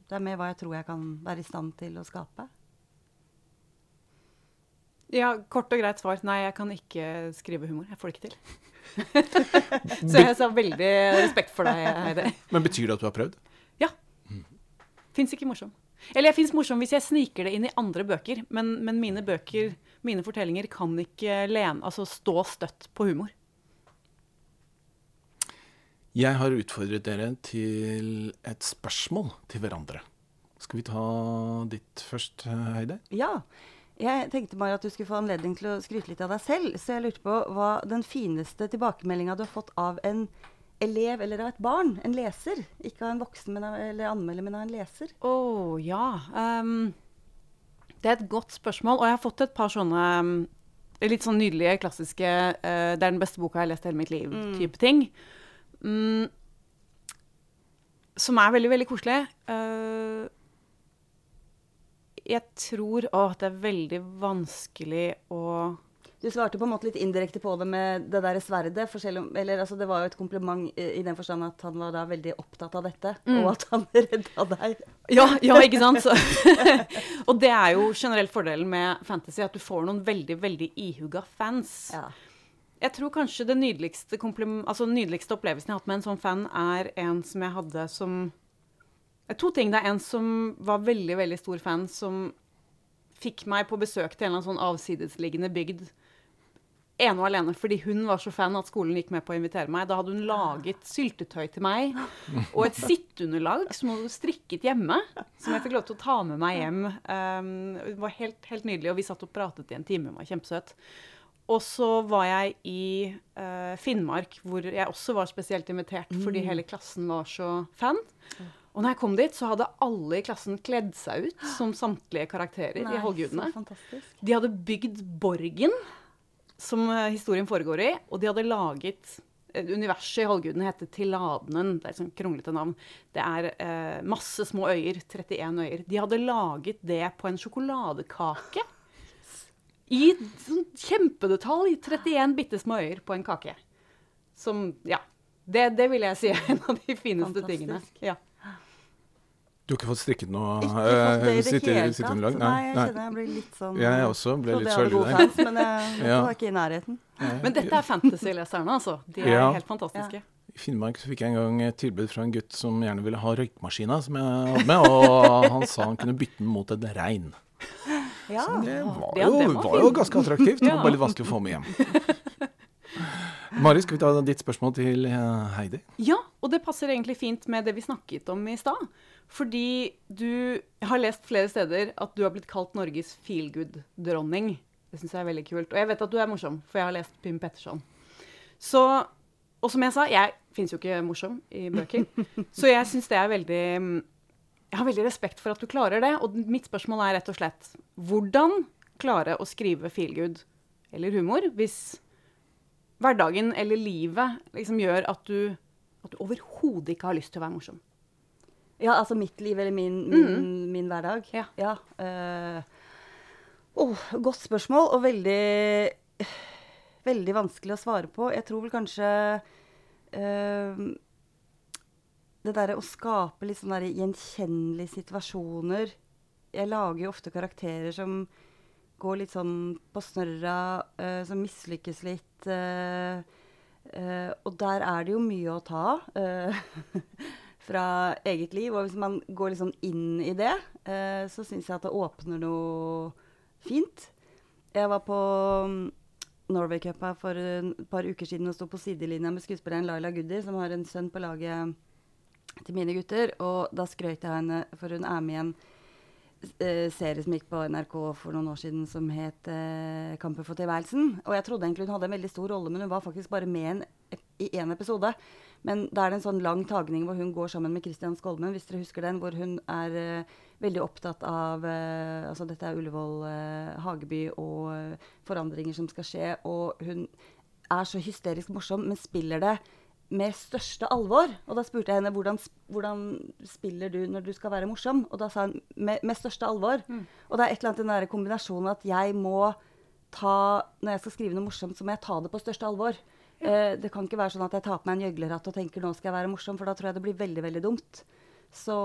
det er mer hva jeg tror jeg kan være i stand til å skape. Ja, kort og greit svar. Nei, jeg kan ikke skrive humor. Jeg får det ikke til. Så jeg har veldig respekt for deg, Heidi. Men betyr det at du har prøvd? Ja. Fins ikke morsom. Eller jeg fins morsom hvis jeg sniker det inn i andre bøker, men, men mine bøker, mine fortellinger, kan ikke lene, altså stå støtt på humor. Jeg har utfordret dere til et spørsmål til hverandre. Skal vi ta ditt først, Heidi? Ja. Jeg tenkte bare at du skulle få anledning til å skryte litt av deg selv. Så jeg lurte på hva den fineste tilbakemeldinga du har fått av en elev eller av et barn, en leser. Ikke av en voksen men av, eller anmelder, men av en leser. Å oh, ja. Um, det er et godt spørsmål. Og jeg har fått et par sånne um, litt sånn nydelige, klassiske uh, 'Det er den beste boka jeg har lest i hele mitt liv'-type mm. ting. Um, som er veldig, veldig koselig. Uh, jeg tror å, det er veldig vanskelig å du svarte på en måte litt indirekte på det med det der sverdet. Om, eller, altså, det var jo et kompliment i, i, den forstand at han var da veldig opptatt av dette, mm. og at han redda deg. Ja, ja ikke sant? og det er jo generelt fordelen med fantasy, at du får noen veldig, veldig ihuga fans. Ja. Jeg tror kanskje det nydeligste, altså, nydeligste opplevelsen jeg har hatt med en sånn fan, er en som jeg hadde som To ting. Det er en som var veldig, veldig stor fan, som fikk meg på besøk til en eller annen sånn avsidesliggende bygd ene og alene fordi hun var så fan at skolen gikk med på å invitere meg. Da hadde hun laget syltetøy til meg og et sitteunderlag som hun hadde strikket hjemme. Som jeg fikk lov til å ta med meg hjem. Um, det var helt, helt, nydelig, og vi satt og pratet i en time. Hun var kjempesøt. Og så var jeg i uh, Finnmark, hvor jeg også var spesielt invitert fordi mm. hele klassen var så fan. Og når jeg kom dit, så hadde alle i klassen kledd seg ut som samtlige karakterer Nei, i Halvgudene. De hadde bygd borgen som eh, historien foregår i. Og de hadde laget eh, Universet i Halvgudene heter Tiladenen. Det er et sånt kronglete navn. Det er eh, masse små øyer. 31 øyer. De hadde laget det på en sjokoladekake. I sånn kjempedetalj. 31 bitte små øyer på en kake. Som Ja. Det, det vil jeg si er en av de fineste Fantastisk. tingene. Ja. Du har ikke fått strikket noe Ikke fått det i det sitte, hele tatt. Nei, nei, jeg kjenner jeg blir litt sånn Jeg også ble litt sjalu der. Men jeg, jeg var ikke i nærheten. Men dette er fantasy-leserne, altså. De er ja. helt fantastiske. I Finnmark så fikk jeg en gang et tilbud fra en gutt som gjerne ville ha røykmaskina som jeg hadde med, og han sa han kunne bytte den mot et rein. Ja. Så det var, jo, det var, var jo ganske attraktivt. Det var bare litt vanskelig å få med hjem. Mari, skal vi ta ditt spørsmål til eh, Heidi? Ja, og det passer egentlig fint med det vi snakket om i stad. Fordi du har lest flere steder at du har blitt kalt Norges feelgood-dronning. Det syns jeg er veldig kult. Og jeg vet at du er morsom, for jeg har lest Pym Petterson. Så, og som jeg sa, jeg fins jo ikke morsom i bøker. så jeg syns det er veldig Jeg har veldig respekt for at du klarer det. Og mitt spørsmål er rett og slett hvordan klare å skrive feelgood eller humor hvis hverdagen eller livet liksom gjør at du, at du overhodet ikke har lyst til å være morsom? Ja, altså mitt liv eller min, min, mm. min hverdag? Ja. ja uh, oh, godt spørsmål, og veldig, veldig vanskelig å svare på. Jeg tror vel kanskje uh, Det derre å skape litt sånne gjenkjennelige situasjoner Jeg lager jo ofte karakterer som går litt sånn på snørra, uh, som mislykkes litt. og der er det jo mye å ta av. fra eget liv. Og hvis man går liksom inn i det, eh, så syns jeg at det åpner noe fint. Jeg var på mm, Norway Cup her for et par uker siden og sto på sidelinja med skuespilleren Laila Goody, som har en sønn på laget til mine gutter. Og da skrøt jeg henne, for hun er med i en eh, serie som gikk på NRK for noen år siden som het eh, 'Kampen for tilværelsen'. Og jeg trodde egentlig hun hadde en veldig stor rolle, men hun var faktisk bare med en i én episode. Men da er det en sånn lang tagning hvor hun går sammen med Christian Skolmen, hvis dere husker den, hvor hun er uh, veldig opptatt av uh, Altså dette er Ullevål uh, hageby og forandringer som skal skje. Og hun er så hysterisk morsom, men spiller det med største alvor. Og da spurte jeg henne hvordan, hvordan spiller du når du skal være morsom. Og da sa hun med, med største alvor. Mm. Og det er et eller annet den der kombinasjonen at jeg må ta Når jeg skal skrive noe morsomt, så må jeg ta det på største alvor. Eh, det kan ikke være sånn at jeg tar på meg en gjøglerhatt og tenker nå skal jeg være morsom, for da tror jeg det blir veldig, veldig dumt. Så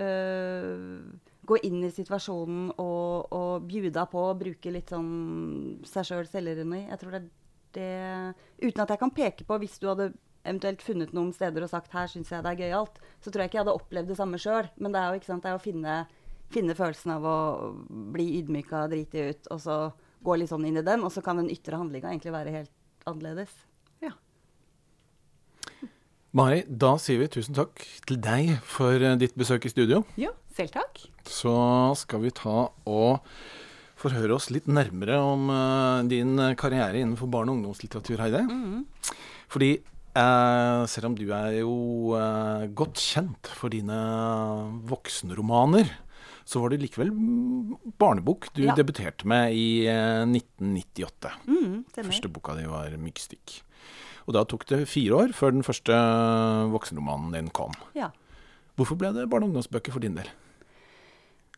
øh, gå inn i situasjonen og, og bjuda på, bruke litt sånn seg sjøl selvironi. Jeg tror det er det Uten at jeg kan peke på hvis du hadde eventuelt funnet noen steder og sagt her syns jeg det er gøyalt, så tror jeg ikke jeg hadde opplevd det samme sjøl. Men det er jo ikke sant, det er å finne, finne, følelsen av å bli ydmyka, driti ut, og så gå litt sånn inn i den. Og så kan den ytre handlinga egentlig være helt annerledes. Mari, da sier vi tusen takk til deg for eh, ditt besøk i studio. Ja, selv takk. Så skal vi ta og forhøre oss litt nærmere om uh, din karriere innenfor barne- og ungdomslitteratur, Heide. Mm. Fordi Uh, selv om du er jo uh, godt kjent for dine voksenromaner, så var det likevel barnebok du ja. debuterte med i uh, 1998. Mm, første boka di var 'Myggstikk'. Og da tok det fire år før den første voksenromanen din kom. Ja. Hvorfor ble det barne- og ungdomsbøker for din del?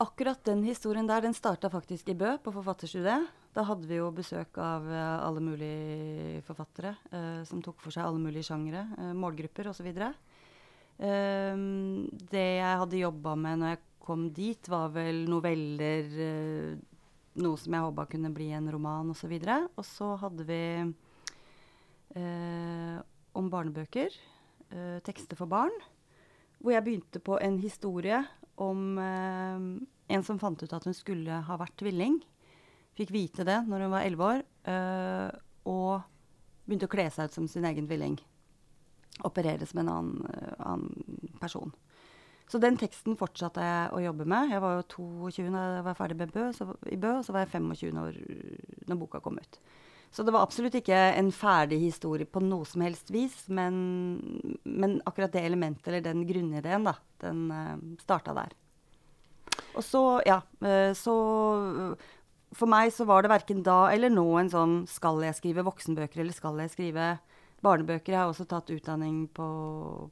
Akkurat den historien der den starta faktisk i Bø, på forfatterstudiet. Da hadde vi jo besøk av uh, alle mulige forfattere uh, som tok for seg alle mulige sjangere, uh, målgrupper osv. Uh, det jeg hadde jobba med når jeg kom dit, var vel noveller, noe som jeg håpa kunne bli en roman osv. Og, så og så hadde vi om barnebøker, tekster for barn, hvor jeg begynte på en historie om en som fant ut at hun skulle ha vært tvilling Fikk vite det når hun var elleve år, øh, og begynte å kle seg ut som sin egen tvilling. Operere som en annen, uh, annen, person. Så den teksten fortsatte jeg å jobbe med. Jeg var jo 22 da jeg var ferdig med Bø, så, i Bø, og så var jeg 25 år når boka kom ut. Så det var absolutt ikke en ferdig historie på noe som helst vis, men, men akkurat det elementet, eller den grunnideen, da, den uh, starta der. Og så, ja, uh, så for meg så var det verken da eller nå en sånn Skal jeg skrive voksenbøker, eller skal jeg skrive barnebøker? Jeg har også tatt utdanning på,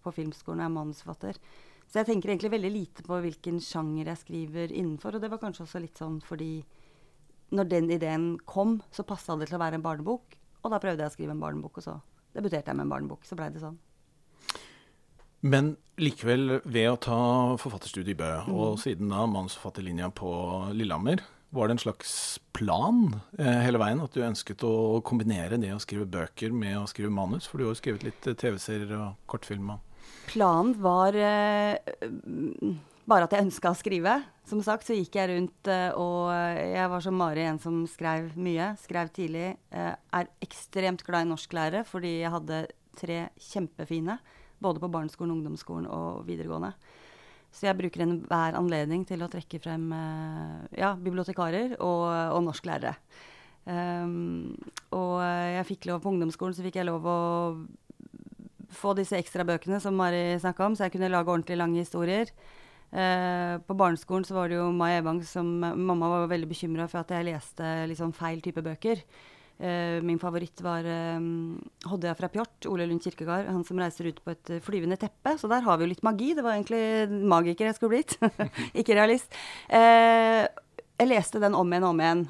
på filmskolen og er manusforfatter. Så jeg tenker egentlig veldig lite på hvilken sjanger jeg skriver innenfor. Og det var kanskje også litt sånn fordi når den ideen kom, så passa det til å være en barnebok. Og da prøvde jeg å skrive en barnebok, og så debuterte jeg med en barnebok. Så blei det sånn. Men likevel, ved å ta forfatterstudiet i Bø, mm. og siden da manusforfatterlinja på Lillehammer, var det en slags plan eh, hele veien? At du ønsket å kombinere det å skrive bøker med å skrive manus? For du har jo skrevet litt eh, TV-serier og kortfilmer. Planen var eh, bare at jeg ønska å skrive. Som sagt så gikk jeg rundt eh, og jeg var som Mari en som skrev mye. Skrev tidlig. Eh, er ekstremt glad i norsklærere, fordi jeg hadde tre kjempefine. Både på barneskolen, ungdomsskolen og videregående. Så jeg bruker enhver anledning til å trekke frem ja, bibliotekarer og, og norsklærere. Um, og jeg fikk lov på ungdomsskolen så fikk jeg lov å få disse ekstra bøkene som Mari snakka om, så jeg kunne lage ordentlig lange historier. Uh, på barneskolen så var det jo Mai Evang som Mamma var veldig bekymra for at jeg leste liksom feil type bøker. Uh, min favoritt var um, Hodja fra Pjort, Ole Lund Kirkegard. Han som reiser ut på et uh, flyvende teppe. Så der har vi jo litt magi. Det var egentlig magiker jeg skulle blitt. Ikke realist. Uh, jeg leste den om igjen og om igjen.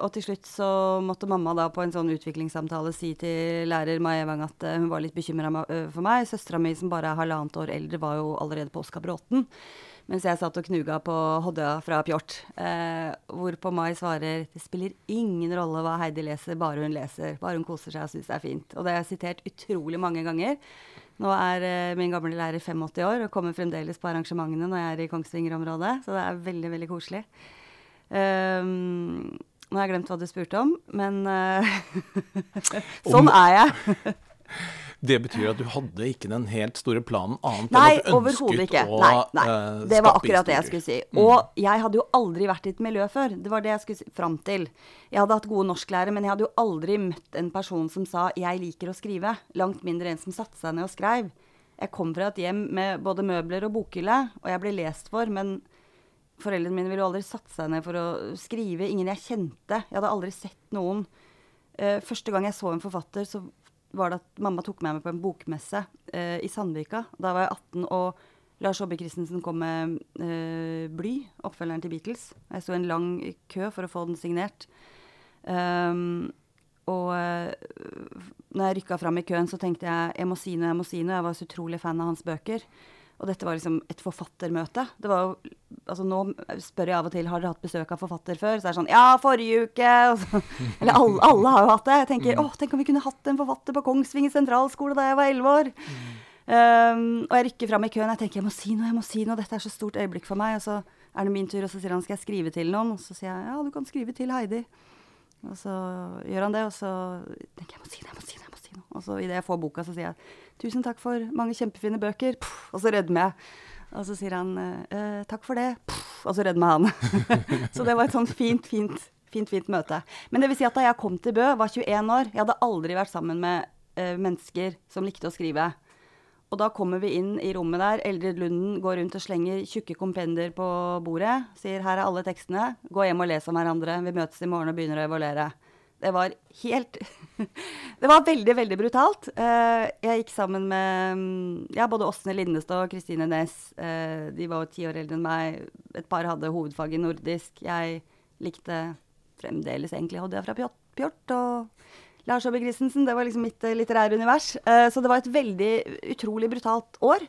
og til slutt så måtte mamma da på en sånn utviklingssamtale si til lærer Mai Evang at hun var litt bekymra for meg. Søstera mi som bare er halvannet år eldre, var jo allerede på Oskar Bråten. Mens jeg satt og knuga på Hodja fra Pjort. Eh, hvorpå Mai svarer det spiller ingen rolle hva Heidi leser, bare hun leser. Bare hun koser seg og syns det er fint. Og det har jeg sitert utrolig mange ganger. Nå er eh, min gamle lærer 85 år og kommer fremdeles på arrangementene når jeg er i Kongsvinger-området. Så det er veldig, veldig koselig. Um, nå har jeg glemt hva du spurte om, men uh, sånn er jeg. Det betyr at du hadde ikke den helt store planen annet Nei, enn at du ønsket ikke. å Nei, nei. eh, Det var akkurat det jeg skulle si. Mm. Og jeg hadde jo aldri vært i et miljø før. Det var det jeg skulle si fram til. Jeg hadde hatt gode norsklærere, men jeg hadde jo aldri møtt en person som sa 'jeg liker å skrive'. Langt mindre en som satte seg ned og skrev. Jeg kom fra et hjem med både møbler og bokhylle, og jeg ble lest for, men foreldrene mine ville jo aldri satt seg ned for å skrive. Ingen jeg kjente. Jeg hadde aldri sett noen. Eh, første gang jeg så en forfatter, så var det at mamma tok meg med på en bokmesse eh, i Sandvika. Da var jeg 18, og Lars Aabye Christensen kom med eh, 'Bly', oppfølgeren til Beatles. Jeg sto i en lang kø for å få den signert. Um, og uh, når jeg rykka fram i køen, så tenkte jeg jeg må si noe, jeg må si noe. Jeg var så utrolig fan av hans bøker. Og dette var liksom et forfattermøte. Det var jo, altså Nå spør jeg av og til har dere hatt besøk av forfatter før. Så er det sånn Ja, forrige uke! Så, eller alle, alle har jo hatt det. Jeg tenker å, tenk om vi kunne hatt en forfatter på Kongsvinger sentralskole da jeg var elleve år. Um, og jeg rykker fram i køen. Jeg tenker jeg må si noe, jeg må si noe. Dette er så stort øyeblikk for meg. Og så er det min tur, og så sier han skal jeg skrive til noen. Og så sier jeg ja, du kan skrive til Heidi. Og så gjør han det, og så tenker jeg jeg må si det, jeg må si det. Si noe. Og så idet jeg får boka, så sier jeg tusen takk for mange kjempefine bøker. Puff, og så rødmer jeg. Og så sier han eh, takk for det. Puff, og så rødmer han. så det var et sånn fint, fint, fint, fint møte. Men det vil si at da jeg kom til Bø, var 21 år. Jeg hadde aldri vært sammen med eh, mennesker som likte å skrive. Og da kommer vi inn i rommet der. Eldrid Lunden går rundt og slenger tjukke kompender på bordet. Sier 'her er alle tekstene. Gå hjem og les om hverandre. Vi møtes i morgen og begynner å evaluere'. Det var helt Det var veldig, veldig brutalt. Eh, jeg gikk sammen med mm, ja, både Åsne Lindestad og Kristine Næss. Eh, de var jo ti år eldre enn meg. Et par hadde hovedfag i nordisk. Jeg likte fremdeles egentlig Hodja fra Pjort, og Lars Aabye Christensen. Det var liksom mitt eh, litterære univers. Så det var et veldig utrolig brutalt år.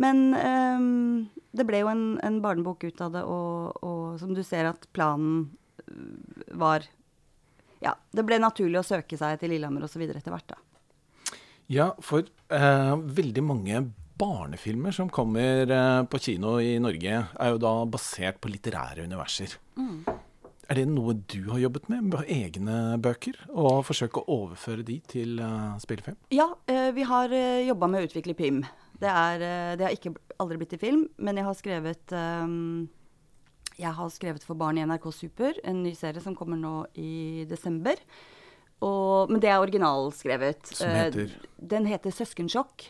Men um, det ble jo en, en barnebok ut av det, og, og som du ser at planen var Ja, det ble naturlig å søke seg til Lillehammer osv. etter hvert, da. Ja, for eh, veldig mange barnefilmer som kommer eh, på kino i Norge, er jo da basert på litterære universer. Er det noe du har jobbet med, med egne bøker? Og forsøke å overføre de til eh, spillefilm? Ja, eh, vi har uh, jobba med å utvikle PIM. Det, er, eh, det har ikke aldri blitt til film, men jeg har skrevet ehm, Jeg har skrevet for barn i NRK Super, en ny serie som kommer nå i desember. Og, men det er originalskrevet. Som Eh, heter? den heter 'Søskensjokk'.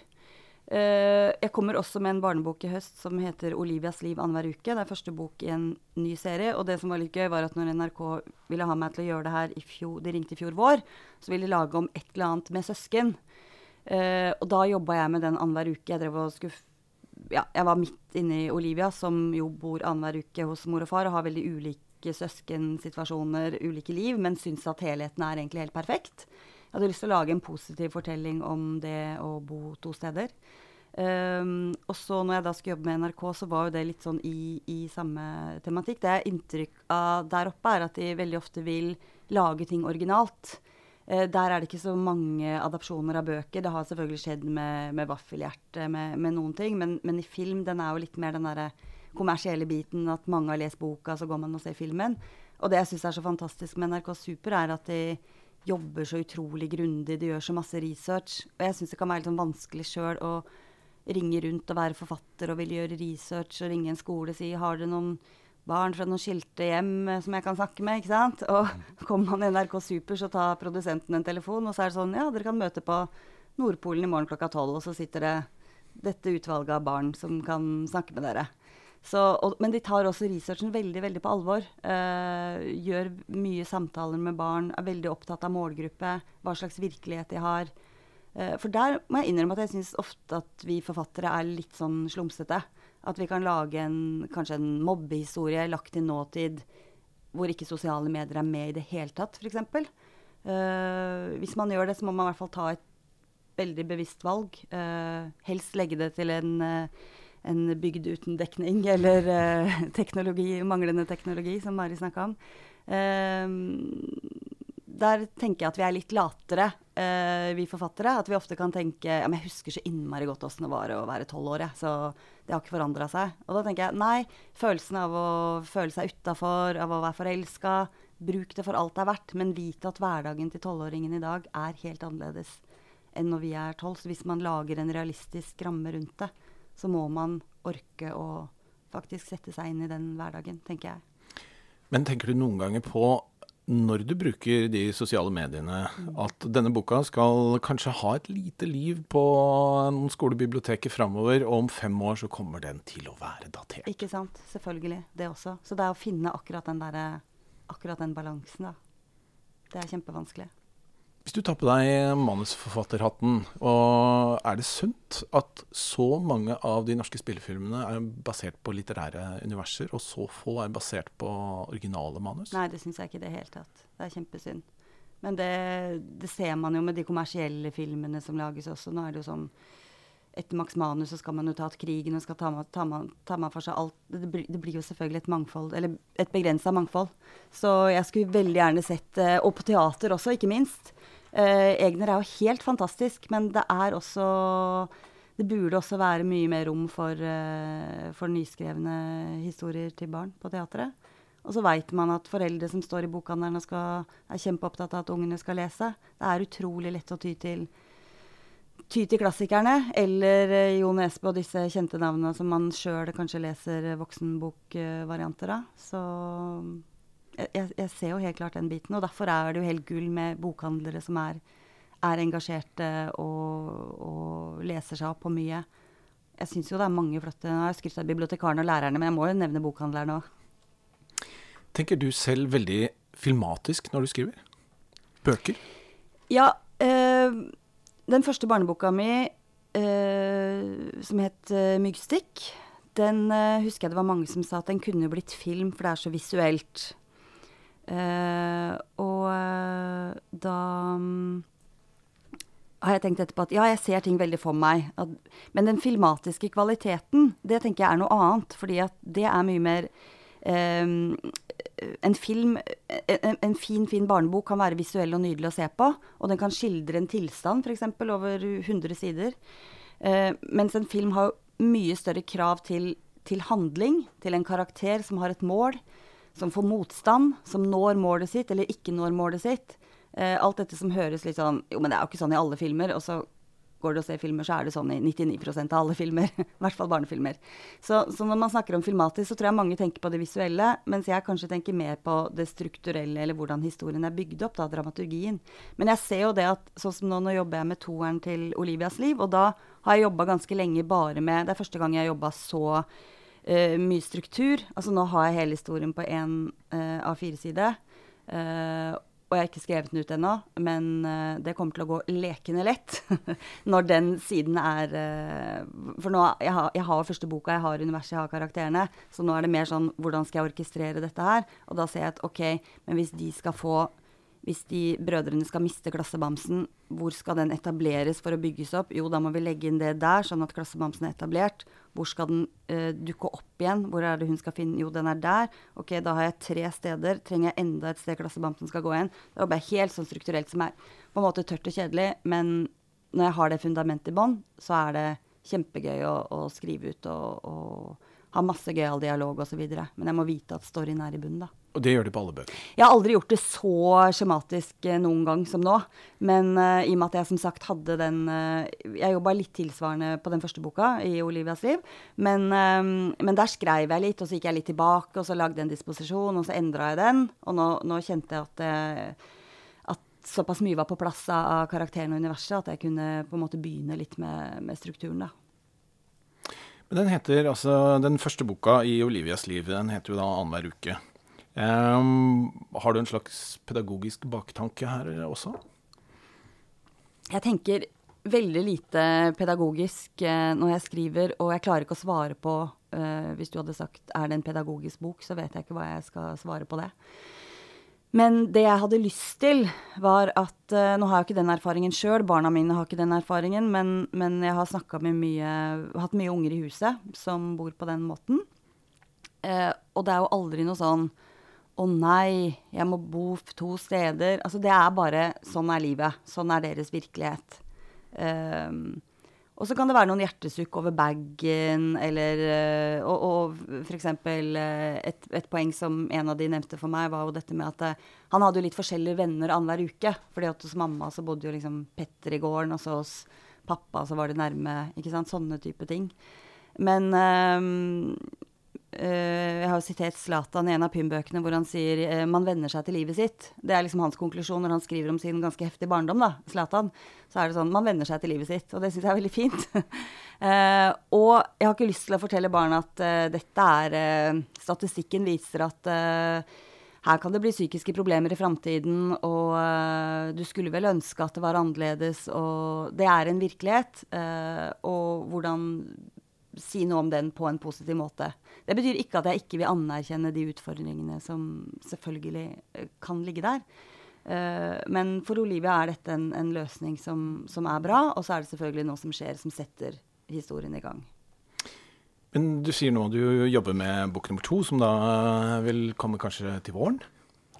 Eh, jeg kommer også med en barnebok i høst som heter 'Olivias liv annenhver uke'. Det er første bok i en ny serie. Og det som var litt gøy, var at når NRK ville ha meg til å gjøre det her i fjor, de ringte i fjor vår, så ville de lage om et eller annet med søsken. Eh, og da jobba jeg med den annenhver uke. Jeg drev og skulle ja, jeg var midt inne i Olivia, som jo bor annenhver uke hos mor og far og har veldig ulike søskensituasjoner, ulike liv, men syns at helheten er egentlig helt perfekt. Jeg hadde lyst til å lage en positiv fortelling om det å bo to steder. Um, og så når jeg da skulle jobbe med NRK, så var jo det litt sånn i, i samme tematikk. Det jeg har inntrykk av der oppe, er at de veldig ofte vil lage ting originalt. Eh, der er det ikke så mange adopsjoner av bøker. Det har selvfølgelig skjedd med, med Vaffelhjerte, med, med noen ting, men, men i film den er jo litt mer den derre kommersielle biten, at mange har lest boka, så går man og ser filmen. Og det jeg syns er så fantastisk med NRK Super, er at de jobber så utrolig grundig, de gjør så masse research. Og jeg syns det kan være litt sånn vanskelig sjøl å ringe rundt og være forfatter og vil gjøre research og ringe en skole og si har dere noen barn fra noen skilte hjem eh, som jeg kan snakke med, ikke sant? Og kommer man i NRK Super, så tar produsenten en telefon, og så er det sånn ja, dere kan møte på Nordpolen i morgen klokka tolv, og så sitter det dette utvalget av barn som kan snakke med dere. Så, og, men de tar også researchen veldig veldig på alvor. Eh, gjør mye samtaler med barn, er veldig opptatt av målgruppe, hva slags virkelighet de har. Eh, for der må jeg innrømme at jeg syns ofte at vi forfattere er litt sånn slumsete. At vi kan lage en, kanskje en mobbehistorie lagt til nåtid hvor ikke sosiale medier er med i det hele tatt, f.eks. Uh, hvis man gjør det, så må man i hvert fall ta et veldig bevisst valg. Uh, helst legge det til en, uh, en bygd uten dekning, eller uh, teknologi, manglende teknologi, som Mari snakka om. Eh, der tenker jeg at vi er litt latere, uh, vi forfattere. At vi ofte kan tenke ja, men 'Jeg husker så innmari godt åssen det var å være tolv år', så det har ikke forandra seg. Og da tenker jeg nei, følelsen av å føle seg utafor, av å være forelska, bruk det for alt det er verdt, men vit at hverdagen til tolvåringen i dag er helt annerledes enn når vi er tolv. Så hvis man lager en realistisk ramme rundt det, så må man orke å faktisk sette seg inn i den hverdagen, tenker jeg. Men tenker du noen ganger på når du bruker de sosiale mediene, at denne boka skal kanskje ha et lite liv på noen skolebiblioteker framover, og om fem år så kommer den til å være datert? Ikke sant. Selvfølgelig. Det også. Så det er å finne akkurat den, der, akkurat den balansen, da. Det er kjempevanskelig. Hvis du tar på deg manusforfatterhatten, og er det sunt at så mange av de norske spillefilmene er basert på litterære universer, og så få er basert på originale manus? Nei, det syns jeg ikke i det hele tatt. Det er kjempesynd. Men det, det, ser man jo med de kommersielle filmene som lages også. Nå er det jo sånn Etter Max Manus så skal man jo ta krigen og skal ta, ta, ta, ta for seg alt. Det, det, blir jo selvfølgelig et mangfold, eller et begrensa mangfold. Så jeg skulle veldig gjerne sett eh, Og på teater også, ikke minst Uh, Egner er jo helt fantastisk, men det er også Det burde også være mye mer rom for, eh, for nyskrevne historier til barn på teatret. Og så veit man at foreldre som står i bokhandelen og skal, er kjempeopptatt av at ungene skal lese. Det er utrolig lett å ty til, ty til klassikerne. Eller Jon Espe og disse kjente navnene som man sjøl kanskje leser voksenbokvarianter av. Så jeg, jeg, ser jo helt klart den biten. Og derfor er det jo helt gull med bokhandlere som er, er engasjerte og, og, leser seg opp på mye. Jeg syns jo det er mange flotte Nå har jeg skrytt av bibliotekarene og lærerne, men jeg må jo nevne bokhandlerne òg. Tenker du selv veldig filmatisk når du skriver? Bøker? Ja. Øh, den første barneboka mi, øh, som het øh, 'Myggstikk', den husker jeg det var mange som sa at den kunne blitt film, for det er så visuelt. Uh, og uh, da um, har jeg tenkt etterpå at ja, jeg ser ting veldig for meg. At, men den filmatiske kvaliteten, det tenker jeg er noe annet. Fordi at det er mye mer um, en film en, en, fin, fin barnebok kan være visuell og nydelig å se på. Og den kan skildre en tilstand, f.eks. over 100 sider. Uh, mens en film har mye større krav til, til handling, til en karakter som har et mål som får motstand, som når målet sitt eller ikke når målet sitt. Eh, alt dette som høres litt sånn Jo, men det er jo ikke sånn i alle filmer. Og så går du og ser filmer, så er det sånn i 99% av alle filmer. I hvert fall barnefilmer. Så, så, når man snakker om filmatisk, så tror jeg mange tenker på det visuelle, mens jeg kanskje tenker mer på det strukturelle, eller hvordan historien er bygd opp, da, dramaturgien. Men jeg ser jo det at sånn som nå, nå jobber jeg med toeren til Olivias liv, og da har jeg jobba ganske lenge bare med Det er første gang jeg har jobba så uh, mye struktur. Altså nå har jeg hele historien på én uh, eh, A4-side. Uh, eh, og jeg har ikke skrevet den ut ennå, men det kommer til å gå lekende lett når den siden er For nå, jeg har, har første boka, jeg har universet, jeg har karakterene. Så nå er det mer sånn Hvordan skal jeg orkestrere dette her? Og da ser jeg at OK, men hvis de skal få hvis de brødrene skal miste klassebamsen, hvor skal den etableres for å bygges opp? Jo, da må vi legge inn det der, sånn at klassebamsen er etablert. Hvor skal den uh, dukke opp igjen? Hvor er det hun skal finne Jo, den er der. Ok, da har jeg tre steder. Trenger jeg enda et sted klassebamsen skal gå igjen? Det er bare helt sånn strukturelt som er på en måte tørt og kjedelig, men når jeg har det fundamentet i bånn, så er det kjempegøy å, å skrive ut og, og ha masse gøyal dialog osv. Men jeg må vite at storyen er i bunnen, da. Og det gjør de på alle bøker? Jeg har aldri gjort det så skjematisk eh, noen gang som nå. Men uh, i og med at jeg som sagt hadde den uh, Jeg jobba litt tilsvarende på den første boka, i Olivias liv. Men, um, men, der skrev jeg litt, og så gikk jeg litt tilbake, og så lagde jeg en disposisjon, og så endra jeg den. Og nå, nå kjente jeg at, at såpass mye var på plass av karakteren og universet at jeg kunne på en måte begynne litt med, med strukturen, da. Men den heter altså Den første boka i Olivias liv, den heter jo da Annenhver uke. Um, har du en slags pedagogisk baktanke her også? Jeg tenker veldig lite pedagogisk uh, når jeg skriver, og jeg klarer ikke å svare på uh, Hvis du hadde sagt er det en pedagogisk bok, så vet jeg ikke hva jeg skal svare på det. Men det jeg hadde lyst til, var at uh, Nå har jeg ikke den erfaringen sjøl, barna mine har ikke den erfaringen, men, men jeg har snakka med mye Hatt mye unger i huset som bor på den måten. og det er jo aldri noe sånn 'Å nei, jeg må bo to steder'. Altså, det er bare Sånn er livet. Sånn er deres virkelighet. Um, Og så kan det være noen hjertesukk over bagen, eller eh, Og, og f.eks. Et, et poeng som en av de nevnte for meg, var jo dette med at eh, han hadde jo litt forskjellige venner annenhver uke. fordi at hos mamma så bodde jo liksom Petter i gården, og så hos pappa så var det nærme. ikke sant, Sånne type ting. Men Uh, jeg har jo sitert Zlatan i en av Pym-bøkene hvor han sier uh, man venner seg til livet sitt. Det er liksom hans konklusjon når han skriver om sin ganske heftige barndom. da, Zlatan. Så er det sånn man venner seg til livet sitt, og det syns jeg er veldig fint. uh, og jeg har ikke lyst til å fortelle barna at dette er Statistikken viser at her kan det bli psykiske problemer i framtiden, og du skulle vel ønske at det var annerledes, og det er en virkelighet. og hvordan si noe om den på en positiv måte. Det betyr ikke at jeg ikke vil anerkjenne de utfordringene som selvfølgelig uh, kan ligge der. Uh, men for Olivia er dette en, en løsning som, som, er bra, og så er det selvfølgelig noe som skjer som setter historien i gang. Men du sier nå du jobber med bok nummer to, som da vil komme kanskje til våren?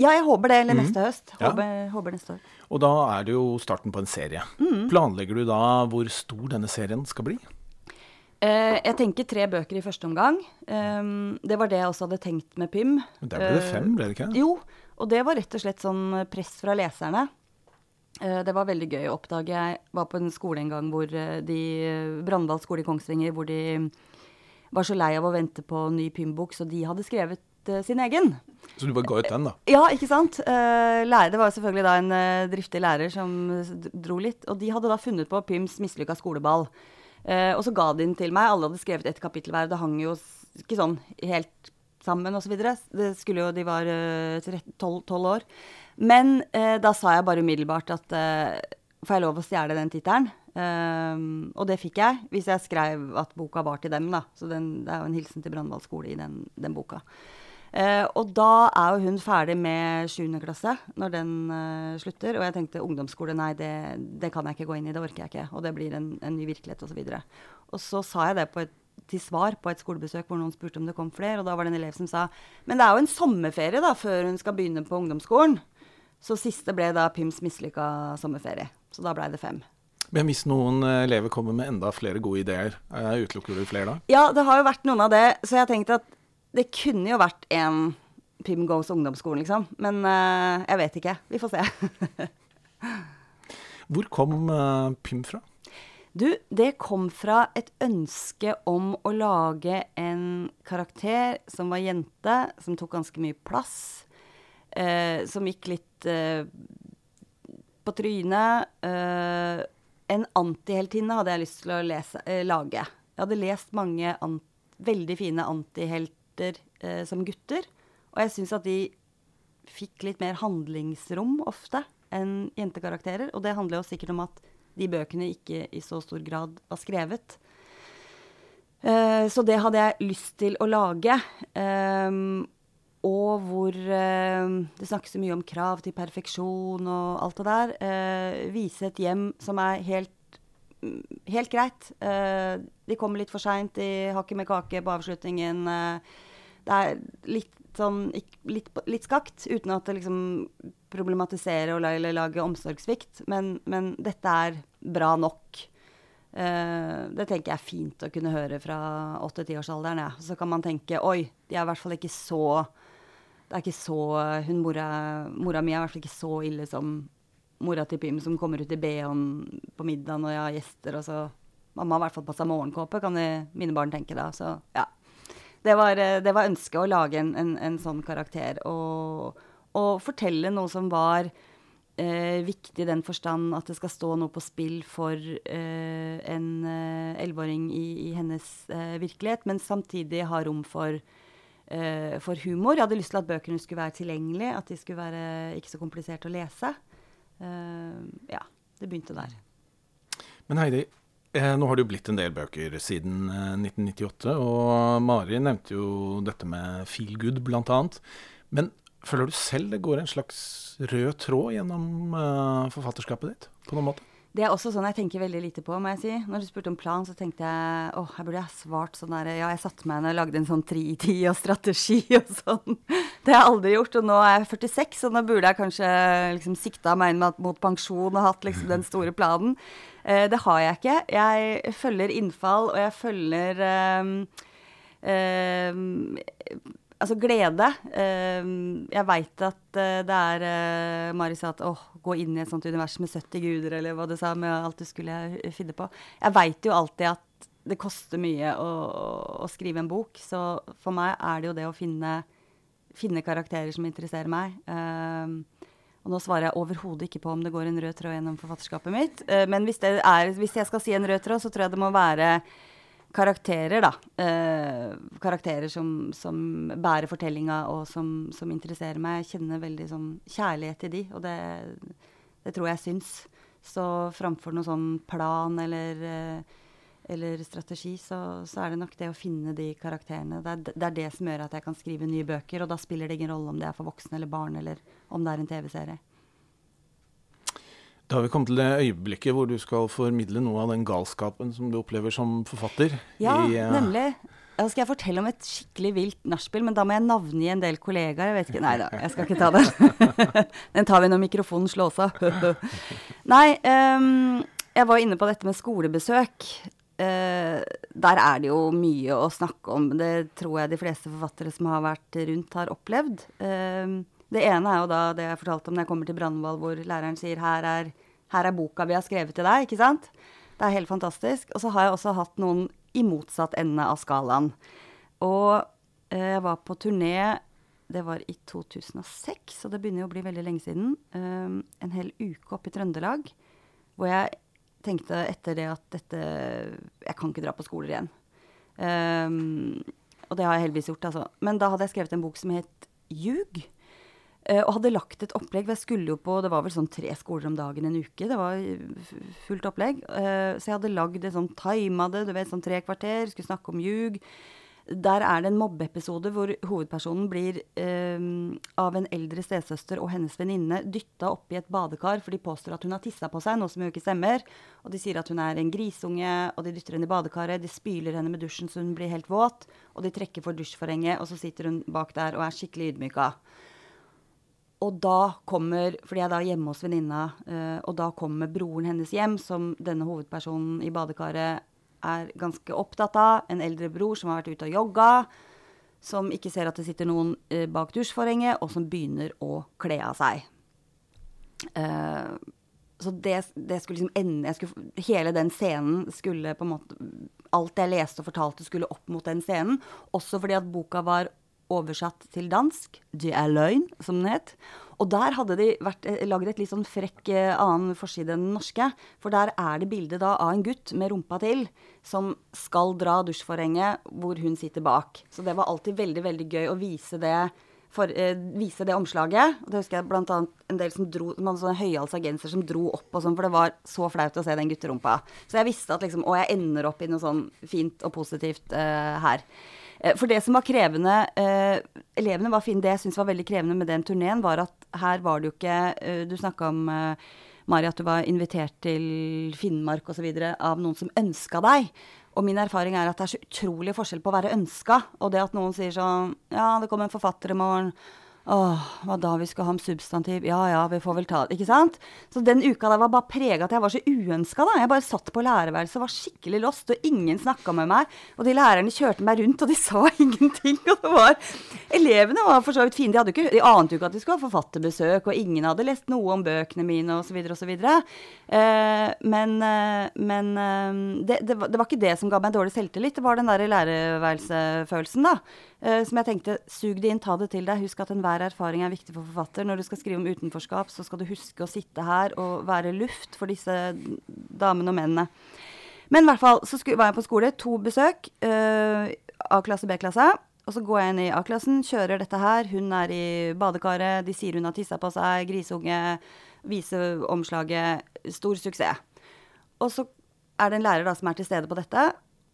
Ja, jeg håper det. Eller mm. neste høst. Håper, ja. håper, neste år. Og da er det jo starten på en serie. Mm. Planlegger du da hvor stor denne serien skal bli? Uh, jeg tenker tre bøker i første omgang. Um, det var det jeg også hadde tenkt med Pym. Men Der ble det fem, ble det ikke? Uh, jo, og det var rett og slett sånn press fra leserne. Uh, det var veldig gøy å oppdage. Jeg var på en skole en gang hvor de Brandal skole i Kongsvinger, hvor de var så lei av å vente på ny Pym-bok, så de hadde skrevet sin egen. Så du bare ga ut den, da? Ja, ikke sant. Lærer, det var selvfølgelig da en driftig lærer som dro litt. Og de hadde da funnet på Pyms mislykka skoleball. Uh, og så ga de den til meg. Alle hadde skrevet et kapittel hver. Det hang jo ikke sånn helt sammen osv. Det skulle jo De var uh, 12, år. Men eh, da sa jeg bare umiddelbart at Får jeg lov å stjele den tittelen? og det fikk jeg, hvis jeg skrev at boka var til dem. da. Så den, det er jo en hilsen til Brandval skole i den, den boka. Uh, og da er jo hun ferdig med 7. klasse når den eh, slutter. Og jeg tenkte ungdomsskole, nei, det, det, kan jeg ikke gå inn i. Det orker jeg ikke. Og det blir en, en ny virkelighet osv. Og, så og så sa jeg det et, til svar på et skolebesøk hvor noen spurte om det kom flere. Og da var det en elev som sa men det er jo en sommerferie da før hun skal begynne på ungdomsskolen. Så siste ble da Pyms mislykka sommerferie. Så da blei det fem. Men hvis noen eh, elever kommer med enda flere gode ideer, utelukker du flere da? Ja, det har jo vært noen av det. Så jeg tenkte at det kunne jo vært en Pym Goes ungdomsskolen, liksom. Men uh, jeg vet ikke. Vi får se. Hvor kom uh, Pym fra? Du, det kom fra et ønske om å lage en karakter som var jente, som tok ganske mye plass. Uh, som gikk litt uh, på trynet. En antiheltinne hadde jeg lyst til å lese, lage. Jeg hadde lest mange veldig fine antihelt jenter eh, som gutter. Og jeg syns at de fikk litt mer handlingsrom ofte enn jentekarakterer. Og det handler jo sikkert om at de bøkene ikke i så stor grad var skrevet. Eh, så det hadde jeg lyst til å lage. Eh, og hvor uh, det snakkes mye om krav til perfeksjon og alt det der. Uh, vise et hjem som er helt, helt greit. de kommer litt for seint, har ikke med kake på avslutningen. Det er litt sånn litt, litt skakt, uten at det liksom problematiserer eller lager omsorgssvikt. Men, men, dette er bra nok. Uh, det tenker jeg er fint å kunne høre fra 8-10-årsalderen. Ja. Så kan man tenke oi, de er i hvert fall ikke så Det er ikke så hun mora, mora mi er i hvert fall ikke så ille som mora til Pym, som kommer ut i BH-en på middag når jeg har gjester, og så Mamma har i hvert fall på seg morgenkåpe, kan de, mine barn tenke da. Så ja det var, eh, det var ønsket å lage en, en, en sånn karakter. Og, og, fortelle noe som var eh, viktig i den forstand at det skal stå noe på spill for eh, en eh, elleveåring i, i, hennes eh, virkelighet, men samtidig ha rom for, eh, for, humor. Jeg hadde lyst til at bøkene skulle være tilgjengelige, at de skulle være ikke så kompliserte å lese. ja, det begynte der. Men Heidi, nå har det jo blitt en del bøker siden eh, 1998, og Mari nevnte jo dette med feel good bl.a. Men føler du selv det går en slags rød tråd gjennom eh, forfatterskapet ditt på noen måte? Det er også sånn jeg tenker veldig lite på, må jeg si. Når du spurte om plan, så tenkte jeg åh, jeg burde ha svart sånn der Ja, jeg satte meg ned og lagde en sånn tre i ti og strategi og sånn. Det har jeg aldri gjort. Og nå er jeg 46, og nå burde jeg kanskje liksom sikta meg inn mot pensjon og hatt liksom den store planen. Eh, det har jeg ikke. Jeg følger innfall, og jeg følger eh, eh, Altså glede. jeg veit at det er Mari sa at åh, gå inn i et sånt univers med 70 guder, eller hva du sa, med alt du skulle finne på. Jeg veit jo alltid at det koster mye å, å, skrive en bok, så for meg er det jo det å finne, finne karakterer som interesserer meg. Um, og nå svarer jeg overhodet ikke på om det går en rød tråd gjennom forfatterskapet mitt. Uh, men hvis, er, hvis, jeg skal si en rød tråd, så tror jeg det må være karakterer, da. Uh, karakterer som, som, bærer fortellinga, og som, som, interesserer meg. Jeg kjenner veldig sånn kjærlighet til de, og det, det tror jeg syns. Så framfor noen sånn plan eller uh, eller strategi, så, så, er det nok det å finne de karakterene. Det er, det er, det som gjør at jeg kan skrive nye bøker, og da spiller det ingen rolle om det er for voksne eller barn, eller om det er en TV-serie. Da har vi kommet til det øyeblikket hvor du skal formidle noe av den galskapen som du opplever som forfatter. Ja, i, uh... nemlig. Da skal jeg fortelle om et skikkelig vilt nachspiel, men da må jeg navngi en del kollegaer. Jeg vet ikke, Nei da, jeg skal ikke ta den. den tar vi når mikrofonen slås av. nei, um, jeg var inne på dette med skolebesøk. Uh, der er det jo mye å snakke om. Det tror jeg de fleste forfattere som har vært rundt, har opplevd. Uh, det ene er jo da det jeg fortalte om når jeg kommer til Brandval, hvor læreren sier her er, her er boka vi har skrevet til deg. ikke sant? Det er helt fantastisk. Og så har jeg også hatt noen i motsatt ende av skalaen. Og uh, jeg var på turné det var i 2006, og det begynner jo å bli veldig lenge siden. en hel uke oppe i Trøndelag hvor jeg tenkte etter det at dette Jeg kan ikke dra på skoler igjen. Um, og det har jeg heldigvis gjort, altså. Men da hadde jeg skrevet en bok som het Ljug. Uh, og hadde lagt et opplegg. Jeg skulle jo på Det var vel sånn tre skoler om dagen en uke. Det var fullt opplegg. Uh, så jeg hadde lagd det sånn tima det, du vet, sånn tre kvarter. Skulle snakke om ljug. Der er det en mobbeepisode hvor hovedpersonen blir eh, av en eldre stesøster og hennes venninne dytta oppi et badekar, for de påstår at hun har tissa på seg, noe som jo ikke stemmer. Og de sier at hun er en grisunge, og de dytter henne i badekaret. De spyler henne med dusjen så hun blir helt våt, og de trekker for dusjforhenget, og så sitter hun bak der og er skikkelig ydmyka. Og da kommer Fordi jeg er da hjemme hos venninna, uh, og da kommer broren hennes hjem, som denne hovedpersonen i badekaret er ganske opptatt av. En eldre bror som har vært ute og jogga. Som ikke ser at det sitter noen eh, bak dusjforhenget, og som begynner å kle av seg. Uh, så det, det, skulle liksom ende skulle, Hele den scenen skulle på en måte Alt jeg leste og fortalte, skulle opp mot den scenen. Også fordi at boka var oversatt til dansk. 'Det er løgn', som den het. Og der hadde de vært, eh, lagd et litt sånn frekk eh, annen forside enn den norske. For der er det bilde da av en gutt med rumpa til som skal dra dusjforhenget hvor hun sitter bak. Så det var alltid veldig, veldig gøy å vise det, for, eh, vise det omslaget. Og det husker jeg blant annet en del som dro man sånne høyhalsa genser som dro opp og sånn, for det var så flaut å se den gutterumpa. Så jeg visste at liksom Å, jeg ender opp i noe sånn fint og positivt eh, her. Eh, for det som var krevende eh, Elevene var fine. Det jeg syntes var veldig krevende med den turneen, var at her var det jo ikke eh, Du snakka om Mari, at du var invitert til Finnmark osv. av noen som ønska deg. Og min erfaring er at det er så utrolig forskjell på å være ønska, og det at noen sier sånn Ja, det kommer en forfatter i morgen. Åh, hva da vi skal ha om substantiv? Ja ja, vi får vel ta det. Ikke sant? Så den uka der var bare prega at jeg var så uønska, da. Jeg bare satt på lærerværelset, var skikkelig lost, og ingen snakka med meg. Og de lærerne kjørte meg rundt, og de sa ingenting. Og det var Elevene var for så vidt fine. De, hadde ikke, de ante jo ikke at de skulle ha forfatterbesøk, og ingen hadde lest noe om bøkene mine, osv., osv. Eh, men eh, men eh, det, det, det var ikke det som ga meg dårlig selvtillit, det var den der lærerværelsesfølelsen, da. Uh, som jeg tenkte, sug det inn, ta det til deg. Husk at enhver erfaring er viktig for forfatter. Når du skal skrive om utenforskap, så skal du huske å sitte her og være luft for disse damene og mennene. Men i hvert fall så var jeg på skole. To besøk. Uh, A-klasse, B-klasse. Og så går jeg inn i A-klassen, kjører dette her. Hun er i badekaret. De sier hun har tissa på seg. Grisunge. Vise omslaget. Stor suksess. Og så er det en lærer da som er til stede på dette.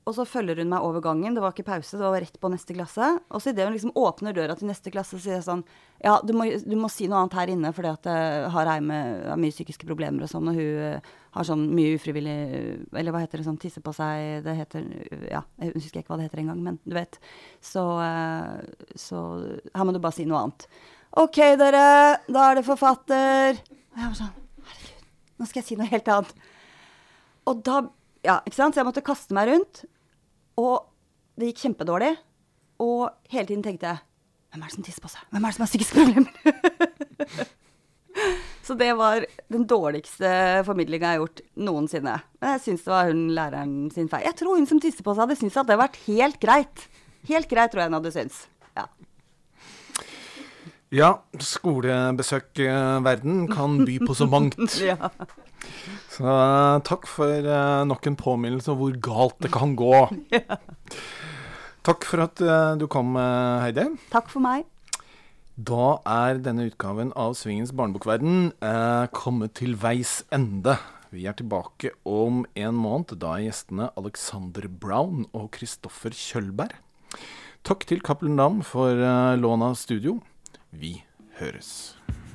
Og så følger hun meg over gangen. Det var ikke pause, det var rett på neste klasse. Og så idet hun liksom åpner døra til neste klasse, sier jeg sånn Ja, du må, du må si noe annet her inne, fordi at jeg har ei med mye psykiske problemer og sånn, og hun eh, har sånn mye ufrivillig Eller hva heter det, sånn tisse på seg Det heter Ja, jeg husker ikke hva det heter engang, men du vet. Så, eh, så her må du bare si noe annet. OK, dere, da er det forfatter. Og jeg var sånn Herregud, nå skal jeg si noe helt annet. Og da Ja, ikke sant? Så jeg måtte kaste meg rundt. Og det gikk kjempedårlig. Og hele tiden tenkte jeg Hvem er det som tisser på seg? Hvem er det som har psykiske problemer? Så det var den dårligste formidlinga jeg har gjort noensinne. Men jeg syns det var hun læreren sin feil. Jeg tror hun som tisser på seg, hadde syntes at det hadde vært helt greit. Helt greit, tror jeg hun hadde syntes. Ja. Ja, skolebesøkverden kan by på så mangt. ja. Så eh, takk for uh, nok en påminnelse om hvor galt det kan gå. Takk for at uh, du kom, uh, Heidi. Takk for meg. Da er denne utgaven av Svingens barnebokverden eh, kommet til veis ende. Vi er tilbake om en måned. Da er gjestene Alexander Brown og Kristoffer Kjølberg. Takk til Cappelen Dam for eh, lån av studio. Vi høres.